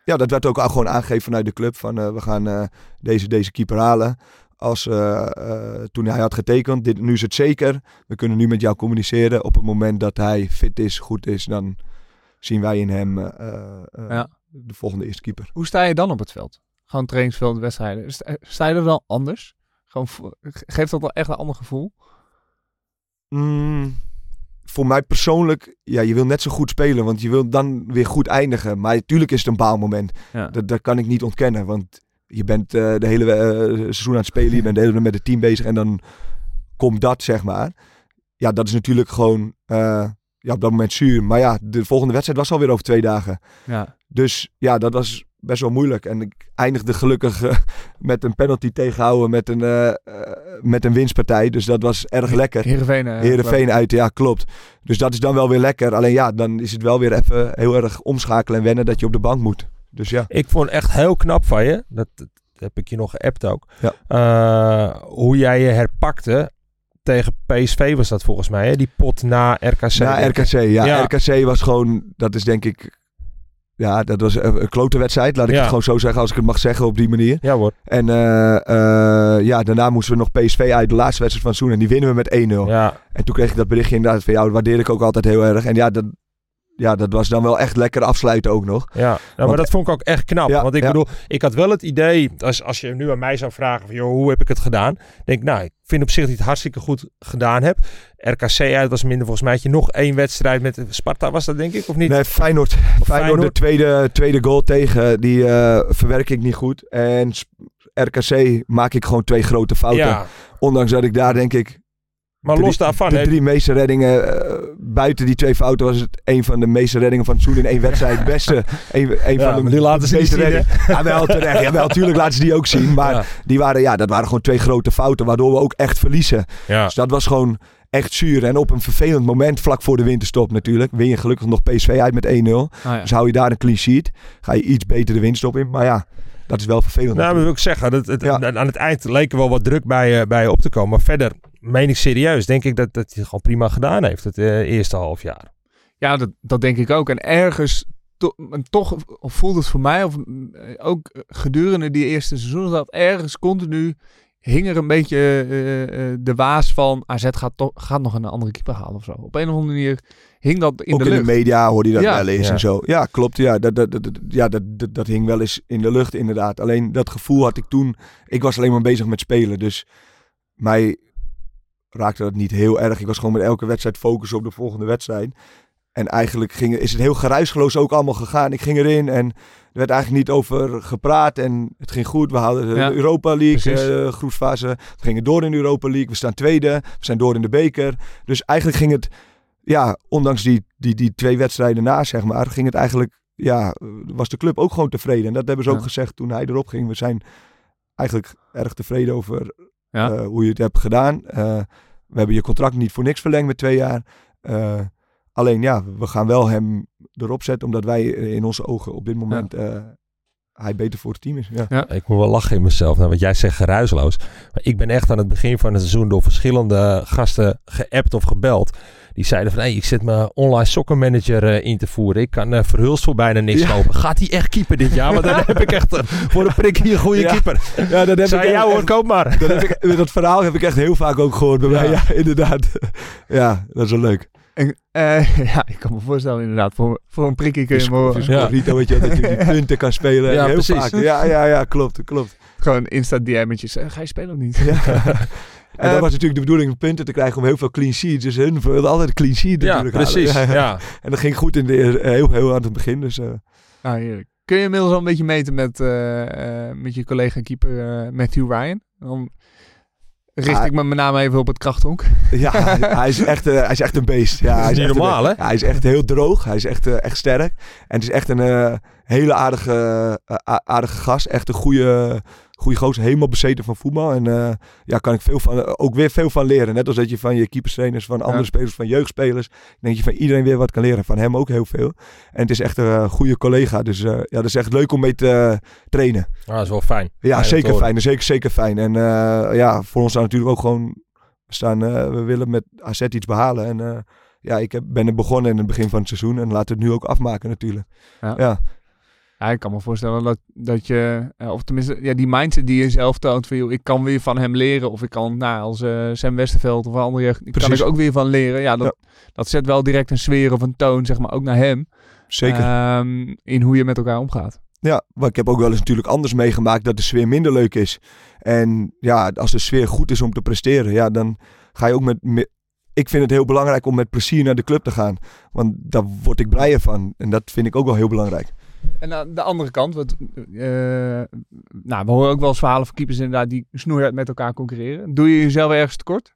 Ja, dat werd ook al gewoon aangegeven vanuit de club. Van eh, we gaan eh, deze, deze keeper halen. Als, eh, eh, toen hij had getekend, dit, nu is het zeker. We kunnen nu met jou communiceren. Op het moment dat hij fit is, goed is, dan zien wij in hem eh, Ja. de volgende eerste keeper. hoe sta je dan op het veld? Gewoon trainingsveld, wedstrijden. Sta, je er dan anders? Gewoon, geeft dat wel echt een ander gevoel? Mm, voor mij persoonlijk, ja, je wil net zo goed spelen, want je wil dan weer goed eindigen. Maar natuurlijk is het een baalmoment. Ja. Dat, dat kan ik niet ontkennen, want je bent eh, de hele eh, seizoen aan het spelen, je bent de hele tijd met het team bezig en dan komt dat, zeg maar. Ja, dat is natuurlijk gewoon eh, ja, op dat moment zuur. Maar ja, de volgende wedstrijd was alweer over twee dagen. Ja, Dus ja, dat was best wel moeilijk. En ik eindigde gelukkig met een penalty tegenhouden met een, met een winstpartij. Dus dat was erg lekker. Heerenveen. Heerenveen uit, ja klopt. Dus dat is dan wel weer lekker. Alleen ja, dan is het wel weer even heel erg omschakelen en wennen dat je op de bank moet. Dus ja. Ik vond echt heel knap van je. Dat, dat heb ik je nog geappt ook. Ja. Eh, hoe jij je herpakte tegen PSV was dat volgens mij. Hè? Die pot na RKC. Na RKC, ja, Ja. RKC was gewoon, dat is denk ik, ja, dat was een, klote wedstrijd. Laat ik Ja. het gewoon zo zeggen, als ik het mag zeggen op die manier. Ja hoor. En eh, eh, ja, daarna moesten we nog PSV uit, de laatste wedstrijd van seizoen. En die winnen we met 1-0. Ja. En toen kreeg ik dat berichtje inderdaad van jou. Dat waardeer ik ook altijd heel erg. En ja, dat, ja, dat was dan wel echt lekker afsluiten ook nog. Ja, nou, maar dat vond ik ook echt knap. Ja, want ik ja. bedoel, ik had wel het idee, als, als je nu aan mij zou vragen van, joh, hoe heb ik het gedaan? Denk ik, nou, ik vind op zich dat je het hartstikke goed gedaan hebt. RKC uit was minder, volgens mij had je nog één wedstrijd met Sparta, was dat denk ik, of niet? Nee, Feyenoord. Feyenoord, Feyenoord. de tweede, tweede goal tegen, die eh, verwerk ik niet goed. En RKC maak ik gewoon twee grote fouten. ja, Ondanks dat ik daar denk ik... maar drie- los daarvan, De hè, drie meeste reddingen, eh, buiten die twee fouten, was het een van de meeste reddingen van het seizoen in één wedstrijd. Beste, een, een Ja, van de die laten ze meeste zien, hè? Ja, wel terecht. Ja, wel, tuurlijk laten ze die ook zien. Maar Ja. die waren, ja, dat waren gewoon twee grote fouten, waardoor we ook echt verliezen. ja. Dus dat was gewoon echt zuur. En op een vervelend moment, vlak voor de winterstop natuurlijk, win je gelukkig nog PSV uit met 1-0. Ah, ja. Dus hou je daar een clean sheet, ga je iets beter de winststop in. Maar ja, dat is wel vervelend. Nou, dat wil ik zeggen, dat, het, Ja. aan het eind leek er wel wat druk bij, je- bij je op te komen. Maar verder, meen ik serieus, denk ik dat, dat hij het gewoon prima gedaan heeft, het eh, eerste half jaar. Ja, dat, dat denk ik ook. En ergens to- en toch voelt het voor mij, of mm, ook gedurende die eerste seizoen, dat ergens continu hing er een beetje eh, eh, de waas van AZ gaat, toch, gaat nog een andere keeper halen of zo. Op een of andere manier hing dat in ook de in lucht. de media hoorde je dat Ja. wel eens Ja. en zo. Ja, klopt. Ja, dat, dat, dat, dat- ja dat, dat, dat hing wel eens in de lucht inderdaad. Alleen dat gevoel had ik toen. Ik was alleen maar bezig met spelen. Dus mij raakte dat niet heel erg. Ik was gewoon met elke wedstrijd focussen op de volgende wedstrijd. En eigenlijk ging, is het heel geruisgeloos ook allemaal gegaan. Ik ging erin en er werd eigenlijk niet over gepraat. En het ging goed. We hadden de Ja, Europa League, eh groepsfase. We gingen door in de Europa League. We staan tweede. We zijn door in de beker. Dus eigenlijk ging het, ja, ondanks die, die, die twee wedstrijden na, zeg maar, ging het eigenlijk, ja, was de club ook gewoon tevreden. En dat hebben ze ook gezegd toen hij erop ging. We zijn eigenlijk erg tevreden over Ja. eh, hoe je het hebt gedaan. Eh, we hebben je contract niet voor niks verlengd met twee jaar. Eh, alleen ja, we gaan wel hem erop zetten, omdat wij eh, in onze ogen op dit moment eh, hij beter voor het team is. Ja. Ik moet wel lachen in mezelf. Nou, wat jij zegt geruisloos. Maar ik ben echt aan het begin van het seizoen door verschillende gasten geappt of gebeld. Die zeiden van, hey, ik zit mijn online soccer manager eh, in te voeren. Ik kan eh Verhulst voor bijna niks Ja. kopen. Gaat hij echt keeper dit jaar? Want dan heb ik echt eh, voor een prikje een goede Ja. keeper. Ja, dat heb ik jou hoor, koop maar. dat, heb ik, dat verhaal heb ik echt heel vaak ook gehoord bij mij. Ja. Ja, inderdaad. Ja, dat is wel leuk. En, eh, ja, ik kan me voorstellen inderdaad. Voor, voor een prikje kun je hem wel- Ja. Rito, weet je wel, dat je die punten kan spelen. Ja, heel precies. vaak. Ja, ja, ja, klopt, klopt. gewoon Insta DM'tjes. Eh, ga je spelen of niet? Ja. En Eh, dat was natuurlijk de bedoeling om punten te krijgen om heel veel clean sheets. Dus hun wilden altijd clean sheet Ja, natuurlijk precies. Ja. En dat ging goed in de, eer- heel, heel aan het begin. Dus eh, Ah, heerlijk. Kun je inmiddels al een beetje meten met, eh, eh, met je collega keeper eh, Matthew Ryan? Dan richt Ah. ik me met name even op het krachthonk. ja, hij, is echt, eh, hij is echt een beest. Ja, hij is niet normaal, hè? ja, hij is echt heel droog. Hij is echt, eh, echt sterk. En het is echt een eh, hele aardige, eh, aardige gast. Echt een goede, goede gozer. Helemaal bezeten van voetbal. En eh, ja, kan ik veel van, ook weer veel van leren. Net als dat je van je keeperstrainers, van andere Ja. spelers, van jeugdspelers. Denk je van iedereen weer wat kan leren. Van hem ook heel veel. En het is echt een eh, goede collega. Dus eh, ja, dat is echt leuk om mee te eh, trainen. Ah, dat is wel fijn. Ja, Fijn zeker fijn. Zeker, zeker fijn. En eh, ja, voor ons staan natuurlijk ook gewoon... We, staan, eh, we willen met AZ iets behalen. En eh, ja, ik heb, ben er begonnen in het begin van het seizoen. En laten we het nu ook afmaken natuurlijk. Ja. Ja, Ja, ik kan me voorstellen dat, dat je, eh, of tenminste, ja, die mindset die je zelf toont van, joh, ik kan weer van hem leren. Of ik kan, nou, als eh Sam Westerveld of een andere, jeugd, kan ik ook weer van leren. Ja, dat, dat zet wel direct een sfeer of een toon, zeg maar, ook naar hem. zeker. Ehm, in hoe je met elkaar omgaat. Ja, maar ik heb ook wel eens natuurlijk anders meegemaakt dat de sfeer minder leuk is. En ja, als de sfeer goed is om te presteren, ja, dan ga je ook met... me- ik vind het heel belangrijk om met plezier naar de club te gaan. Want daar word ik blijer van. En dat vind ik ook wel heel belangrijk. En aan de andere kant, wat, eh, nou, we horen ook wel eens verhalen van keepers inderdaad die snoeihard met elkaar concurreren. Doe je jezelf ergens tekort?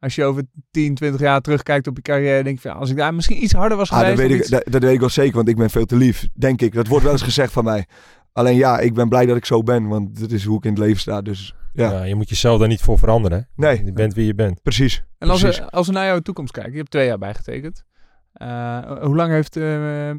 Als je over 10, 20 jaar terugkijkt op je carrière, denk je van, als ik daar misschien iets harder was Ah, dat, geweest. weet ik, iets- dat, dat weet ik wel zeker, want ik ben veel te lief, denk ik. Dat wordt wel eens gezegd van mij. Alleen ja, ik ben blij dat ik zo ben, want dit is hoe ik in het leven sta. Dus ja, Ja, je moet jezelf daar niet voor veranderen. hè. nee, Je bent wie je bent. precies. En als precies. we, als we naar jouw toekomst kijken, je hebt twee jaar bijgetekend. Eh, hoe lang heeft eh, eh,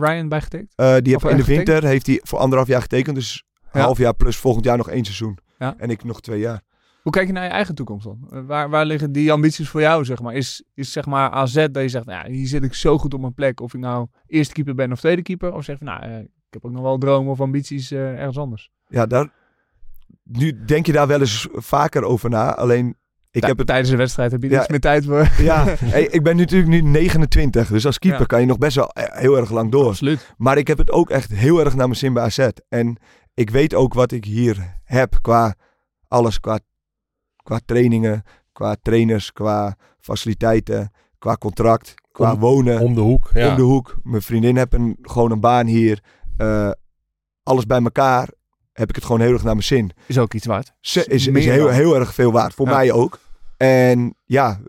Ryan bijgetekend? Eh, die heeft in de winter heeft hij voor anderhalf jaar getekend, dus Ja. half jaar plus volgend jaar nog één seizoen. Ja. En ik nog twee jaar. Hoe kijk je naar je eigen toekomst dan? Waar, waar liggen die ambities voor jou, zeg maar? Is, is zeg maar AZ dat je zegt, nou, ja, hier zit ik zo goed op mijn plek. Of ik nou eerste keeper ben of tweede keeper. Of zeg je, nou, ik heb ook nog wel dromen of ambities ergens anders. Ja, daar, nu denk je daar wel eens vaker over na. Alleen, ik heb het Tijdens de wedstrijd heb je Ja. iets meer tijd voor. Ja, hey, ik ben natuurlijk nu 29, dus als keeper Ja. kan je nog best wel eh, heel erg lang door. Absoluut. Maar ik heb het ook echt heel erg naar mijn zin bij AZ. En ik weet ook wat ik hier heb qua alles, qua, qua trainingen, qua trainers, qua faciliteiten, qua contract, qua Om- wonen Om de hoek. Ja. om de hoek. Mijn vriendin heeft een, gewoon een baan hier. Eh, alles bij elkaar heb ik het gewoon heel erg naar mijn zin. Is ook iets waard. Ze- is, is Meer heel, heel erg veel waard. Voor Ja. mij ook. En ja,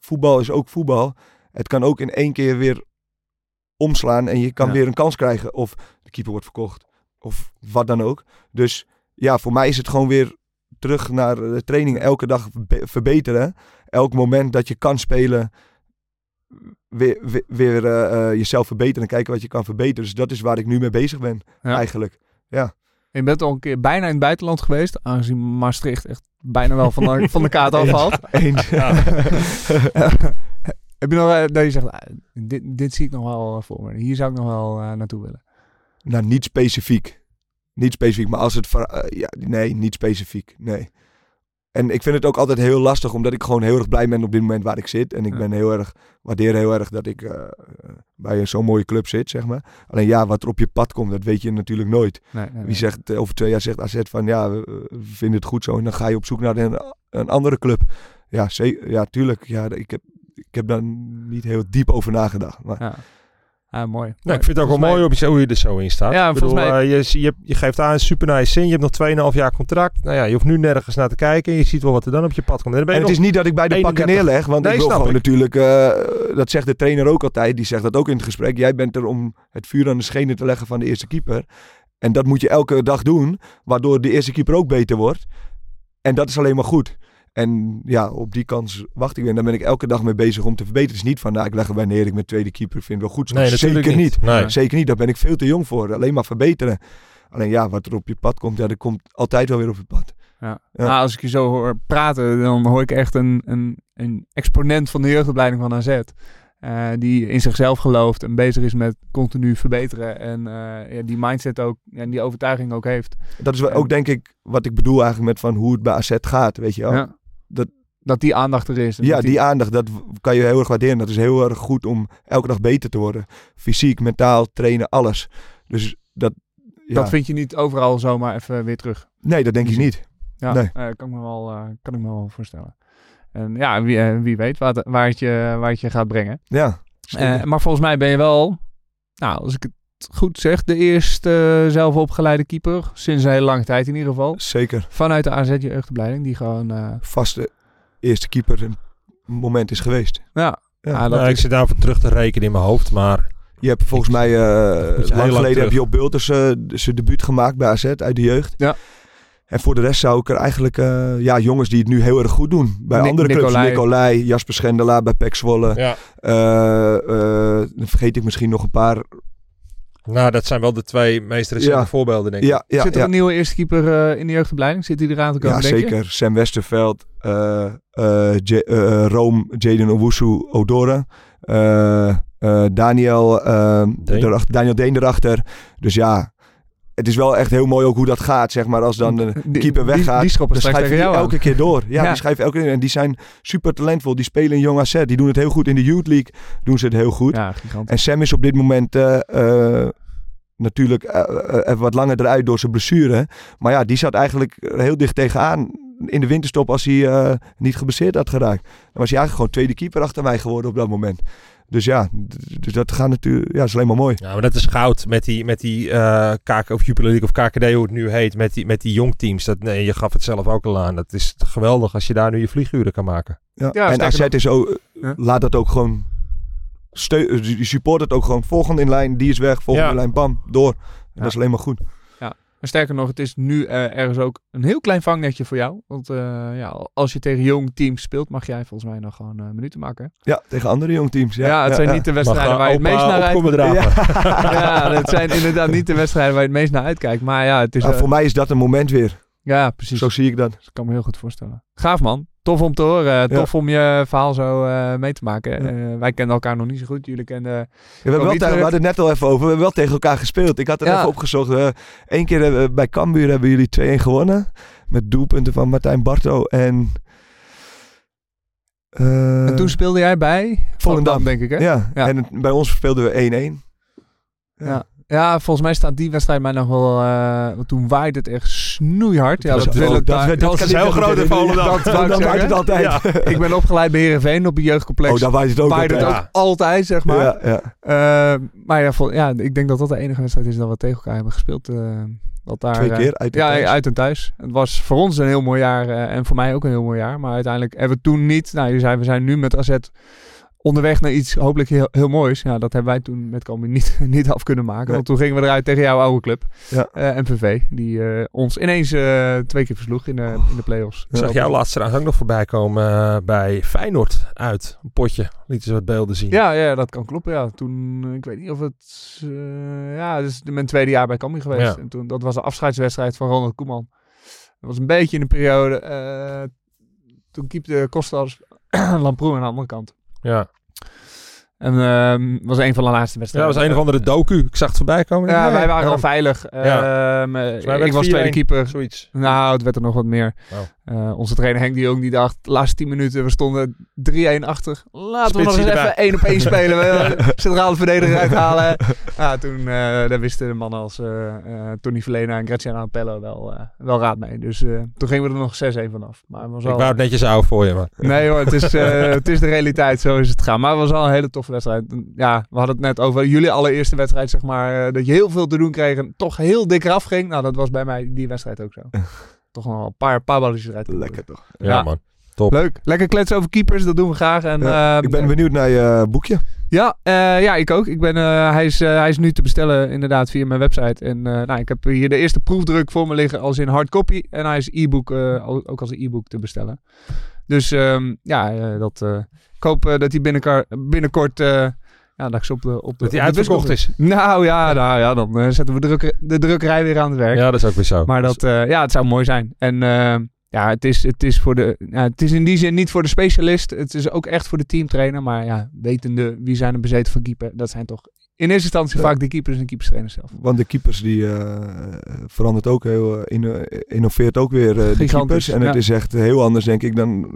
voetbal is ook voetbal. Het kan ook in één keer weer omslaan. En je kan Ja. weer een kans krijgen. Of de keeper wordt verkocht. Of wat dan ook. Dus ja, voor mij is het gewoon weer terug naar de training. Elke dag verbe- verbeteren. Elk moment dat je kan spelen. Weer, weer, weer, eh, eh, jezelf verbeteren. En kijken wat je kan verbeteren. Dus dat is waar ik nu mee bezig ben. Ja. Eigenlijk. Je bent al een keer bijna in het buitenland geweest. Aangezien Maastricht echt bijna wel van de, van de kaart afvalt. Eens. Heb je nog eh, dat je zegt, ah, dit, dit zie ik nog wel eh, voor me. Hier zou ik nog wel eh, naartoe willen. Nou, niet specifiek. Niet specifiek, maar als het... ja, nee, niet specifiek. Nee. En ik vind het ook altijd heel lastig, omdat ik gewoon heel erg blij ben op dit moment waar ik zit. En ik Ja. ben heel erg, waardeer heel erg dat ik eh, bij zo'n mooie club zit, zeg maar. Alleen ja, wat er op je pad komt, dat weet je natuurlijk nooit. Nee, nee, nee. Wie zegt, eh, over twee jaar zegt AZ van, ja, we, vinden het goed zo. En dan ga je op zoek naar een, een andere club. Ja, ja, tuurlijk. Ja, ik heb, ik heb daar niet heel diep over nagedacht. Maar Ja. Ah, mooi. Nou, ik vind het ook wel mij- mooi op je, hoe je er zo in staat. Ja, ik bedoel, volgens mij- eh, je, je, je geeft aan, super nice zin. Je hebt nog 2,5 jaar contract. Nou ja, je hoeft nu nergens naar te kijken. Je ziet wel wat er dan op je pad komt. En het is niet dat ik bij de pakken 31. neerleg, want Nee, ik wil snap gewoon ik. natuurlijk, eh, dat zegt de trainer ook altijd, die zegt dat ook in het gesprek. Jij bent er om het vuur aan de schenen te leggen van de eerste keeper. En dat moet je elke dag doen, waardoor de eerste keeper ook beter wordt. En dat is alleen maar goed. En ja, op die kans wacht ik weer. En daar ben ik elke dag mee bezig om te verbeteren. Het is niet van, nou, ik leg erbij neer, ik ben tweede keeper, vind het wel goed. Nee, Zeker niet. Nee. Zeker niet, daar ben ik veel te jong voor. Alleen maar verbeteren. Alleen ja, wat er op je pad komt, ja, dat komt altijd wel weer op je pad. Ja. Ja. Nou, als ik je zo hoor praten, dan hoor ik echt een, een, een exponent van de jeugdopleiding van AZ. eh, die in zichzelf gelooft en bezig is met continu verbeteren. En eh, ja, die mindset ook en die overtuiging ook heeft. Dat is wel En- ook denk ik wat ik bedoel eigenlijk met van hoe het bij AZ gaat, weet je wel. Ja. Dat- dat die aandacht er is. Ja, die aandacht, dat kan je heel erg waarderen. Dat is heel erg goed om elke dag beter te worden. Fysiek, mentaal, trainen, alles. Dus dat, ja. dat vind je niet overal zomaar even weer terug. nee, dat denk ik niet. Ja, Nee. eh, kan, ik me wel, eh, kan ik me wel voorstellen. En ja, wie, eh, wie weet waar het, waar, het je, waar het je gaat brengen. Ja, maar volgens mij ben je wel, nou, als ik het goed zeg, de eerste eh, zelf opgeleide keeper. Sinds een hele lange tijd in ieder geval. zeker. Vanuit de AZ jeugdopleiding, die gewoon, eh, Vaste eerste keeper een moment is geweest. ja, Ja. ah, dat Nou, ik zit daarvoor terug te rekenen in mijn hoofd. Maar Je hebt volgens mij, eh, heel lang geleden heb je op Bulters eh, zijn debuut gemaakt bij AZ uit de jeugd. Ja. En voor de rest zou ik er eigenlijk, eh, ja, jongens die het nu heel erg goed doen. Bij Ni- andere clubs, Nicolai. Nicolai, Jasper Schendela bij Pek Zwolle. ja. Eh, eh, dan vergeet ik misschien nog een paar. Nou, dat zijn wel de twee meest recente Ja. voorbeelden, denk ik. Ja, ja, zit er ja. een nieuwe eerste keeper eh, in de jeugdopleiding? Zit die eraan te komen, ja denk je? zeker. Sam Westerveld, eh eh, J- eh, Rome, Jaden Owusu, Odora. eh, eh, Daniel, Deen. Daniel Deen erachter. Dus ja, het is wel echt heel mooi ook hoe dat gaat, zeg maar. Als dan de Die- keeper die- weggaat, Die, schoppen dan die jou elke aan. keer door. Ja, Ja. die schrijven elke keer. En die zijn super talentvol. Die spelen in Jong AZ. Die doen het heel goed. In de Youth League doen ze het heel goed. Ja. En Sam is op dit moment eh, eh, natuurlijk eh, even wat langer eruit door zijn blessure. Maar ja, die zat eigenlijk heel dicht tegenaan in de winterstop als hij eh, niet geblesseerd had geraakt. Dan was hij eigenlijk gewoon tweede keeper achter mij geworden op dat moment. Dus ja, dus dat gaat natuurlijk, ja, dat is alleen maar mooi. Ja, maar dat is goud met die, met die eh KK, of Jupiler League of KKD, hoe het nu heet, met die, met die jongteams. Dat, nee, je gaf het zelf ook al aan. Dat is geweldig als je daar nu je vlieguren kan maken. Ja. Ja, en AZ is ook, Ja. laat dat ook gewoon, steu- die support het ook gewoon. Volgende in lijn, die is weg. Volgende Ja. in lijn, bam, door. En Ja. Dat is alleen maar goed. Maar sterker nog, het is nu eh, ergens ook een heel klein vangnetje voor jou. Want eh, ja, als je tegen jong teams speelt, mag jij volgens mij nog gewoon eh, minuten maken. Ja, tegen andere jongteams. Ja, Ja, het zijn niet de wedstrijden waar je het meest naar uitkijkt. Ja, het zijn inderdaad niet de wedstrijden waar je het meest naar uitkijkt. Maar ja, het is... Voor mij is dat een moment weer. ja, precies. Zo zie ik dat. Dat kan me heel goed voorstellen. Gaaf man. Tof om te horen. Tof om je verhaal zo eh, mee te maken. Ja. Eh, wij kennen elkaar nog niet zo goed. Jullie kenden... Ja, we, hebben wel we hadden het net al even over. We hebben wel tegen elkaar gespeeld. Ik had het even opgezocht. Eh Eén keer bij Cambuur hebben jullie 2-1 gewonnen. Met doelpunten van Martijn Barto en... en toen speelde jij bij Volendam, denk ik hè? Ja. Ja. en het- bij ons speelden we 1-1. Ja. Ja, volgens mij staat die wedstrijd mij nog wel... eh, want toen waaide het echt snoeihard. Ja, Dat wil ik dat- daar- dat dat is heel groot in. Volendam. Dat waait het altijd. Ik ben opgeleid bij Heerenveen op een jeugdcomplex. Oh, daar waait het ook waaide het altijd. ook altijd, zeg maar. Ja, ja. Eh, maar ja, vol- ja, ik denk dat dat de enige wedstrijd is dat we tegen elkaar hebben gespeeld. eh, dat daar, Twee keer uit de ja, thuis. uit en thuis. Het was voor ons een heel mooi jaar en voor mij ook een heel mooi jaar. Maar uiteindelijk hebben we toen niet... Nou, je zei, we zijn nu met AZ onderweg naar iets hopelijk heel, heel moois. Ja, dat hebben wij toen met Cambuur niet, niet af kunnen maken. Nee. Want toen gingen we eruit tegen jouw oude club, Ja. eh, MVV. Die eh, ons ineens eh, twee keer versloeg in de, in de play-offs. Ik zag jou laatst trouwens ook nog voorbij komen bij Feyenoord uit. Een potje. Lieten ze wat beelden zien. Ja, ja, dat kan kloppen. Ja. Toen, ik weet niet of het... eh, ja, dat is mijn tweede jaar bij Cambuur geweest. Ja. En toen, dat was de afscheidswedstrijd van Ronald Koeman. Dat was een beetje in de periode... eh, toen keepte Kostas Lamproe aan de andere kant. Ja. En ehm was een van de laatste Ja, wedstrijden. dat was een of andere docu. Ik zag het voorbij komen. Ja, Nee, wij waren ja. al veilig. Ja. Ehm, eh, werd ik was tweede 4-1. keeper. Zoiets. Nou, het werd er nog wat meer. Oh. Eh, onze trainer Henk die ook die dacht, de laatste 10 minuten, we stonden 3-1 achter. Laten we nog eens even 1 op 1 spelen. We centrale verdediger uithalen. Ja, toen eh, daar wisten de mannen als eh, Tony Verlena en Graziano Appello wel, wel raad mee. Dus toen gingen we er nog 6-1 vanaf. Maar het was Ik wou het netjes houden voor je, maar... Nee hoor, het is, het is de realiteit. Zo is het gaan. Maar het was wel een hele toffe wedstrijd. Ja, we hadden het net over jullie allereerste wedstrijd, zeg maar. dat je heel veel te doen kreeg en toch heel dik eraf ging. Nou, dat was bij mij die wedstrijd ook zo. toch nog wel een paar, paar balletjes eruit. Lekker toch. Ja, Ja. man. Leuk. Lekker kletsen over keepers, dat doen we graag. En, Ja, ehm, ik ben benieuwd naar je boekje. Ja, eh, ja, ik ook. Ik ben, eh, hij, is, eh, hij is nu te bestellen inderdaad via mijn website. En eh, nou, ik heb hier de eerste proefdruk voor me liggen als in hardcopy. En hij is e-book, eh, ook als een e-book te bestellen. Dus ehm, ja, eh, dat, eh, ik hoop eh, dat hij binnenkort, binnenkort eh, ja, dat ik ze op de op de Dat de uitverkocht is. Nou ja, nou, ja dan eh, zetten we de, drukker, de drukkerij weer aan het werk. Ja, dat is ook weer zo. Maar dat, eh, ja, het zou mooi zijn. En eh, ja, het is, het, is voor de, ja, het is in die zin niet voor de specialist. Het is ook echt voor de teamtrainer. Maar ja, wetende wie zijn er bezeten van keeper. Dat zijn toch in eerste instantie vaak de keepers en keeperstrainers zelf. Want de keepers die eh, verandert ook heel, eh, inno- innoveert ook weer eh, de keepers. En het ja. is echt heel anders denk ik dan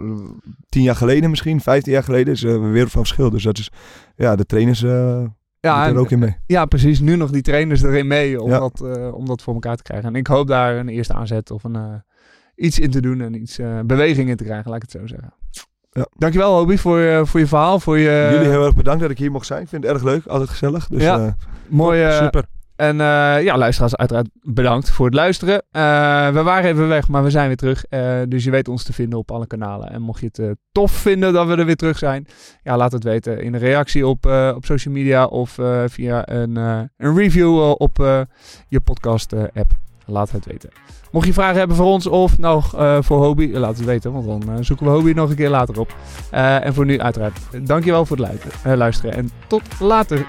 tien jaar geleden misschien, vijftien jaar geleden. is een wereld van verschil. Dus dat is, ja, de trainers Ja, en- er ook in mee. ja, precies. Nu nog die trainers erin mee om, Ja. dat, om dat voor elkaar te krijgen. En ik hoop daar een eerste aanzet of een, iets in te doen en iets beweging in te krijgen, laat ik het zo zeggen. Ja. Dankjewel Hobie voor, je- voor je verhaal. Voor je, Jullie heel erg bedankt dat ik hier mocht zijn. Ik vind het erg leuk, altijd gezellig. Dus Ja. eh, mooie, Super. En eh, ja, luisteraars, uiteraard bedankt voor het luisteren. Eh, we waren even weg, maar we zijn weer terug. Eh, dus je weet ons te vinden op alle kanalen. En mocht je het eh, tof vinden dat we er weer terug zijn, ja, laat het weten in een reactie op, eh, op social media of eh, via een, eh, een review eh, op eh, je podcast-app. Laat het weten. Mocht je vragen hebben voor ons of nog eh, voor Hobby, laat het weten, want dan eh, zoeken we Hobby nog een keer later op. Eh, en voor nu, uiteraard, dankjewel voor het luisteren, luisteren en tot later.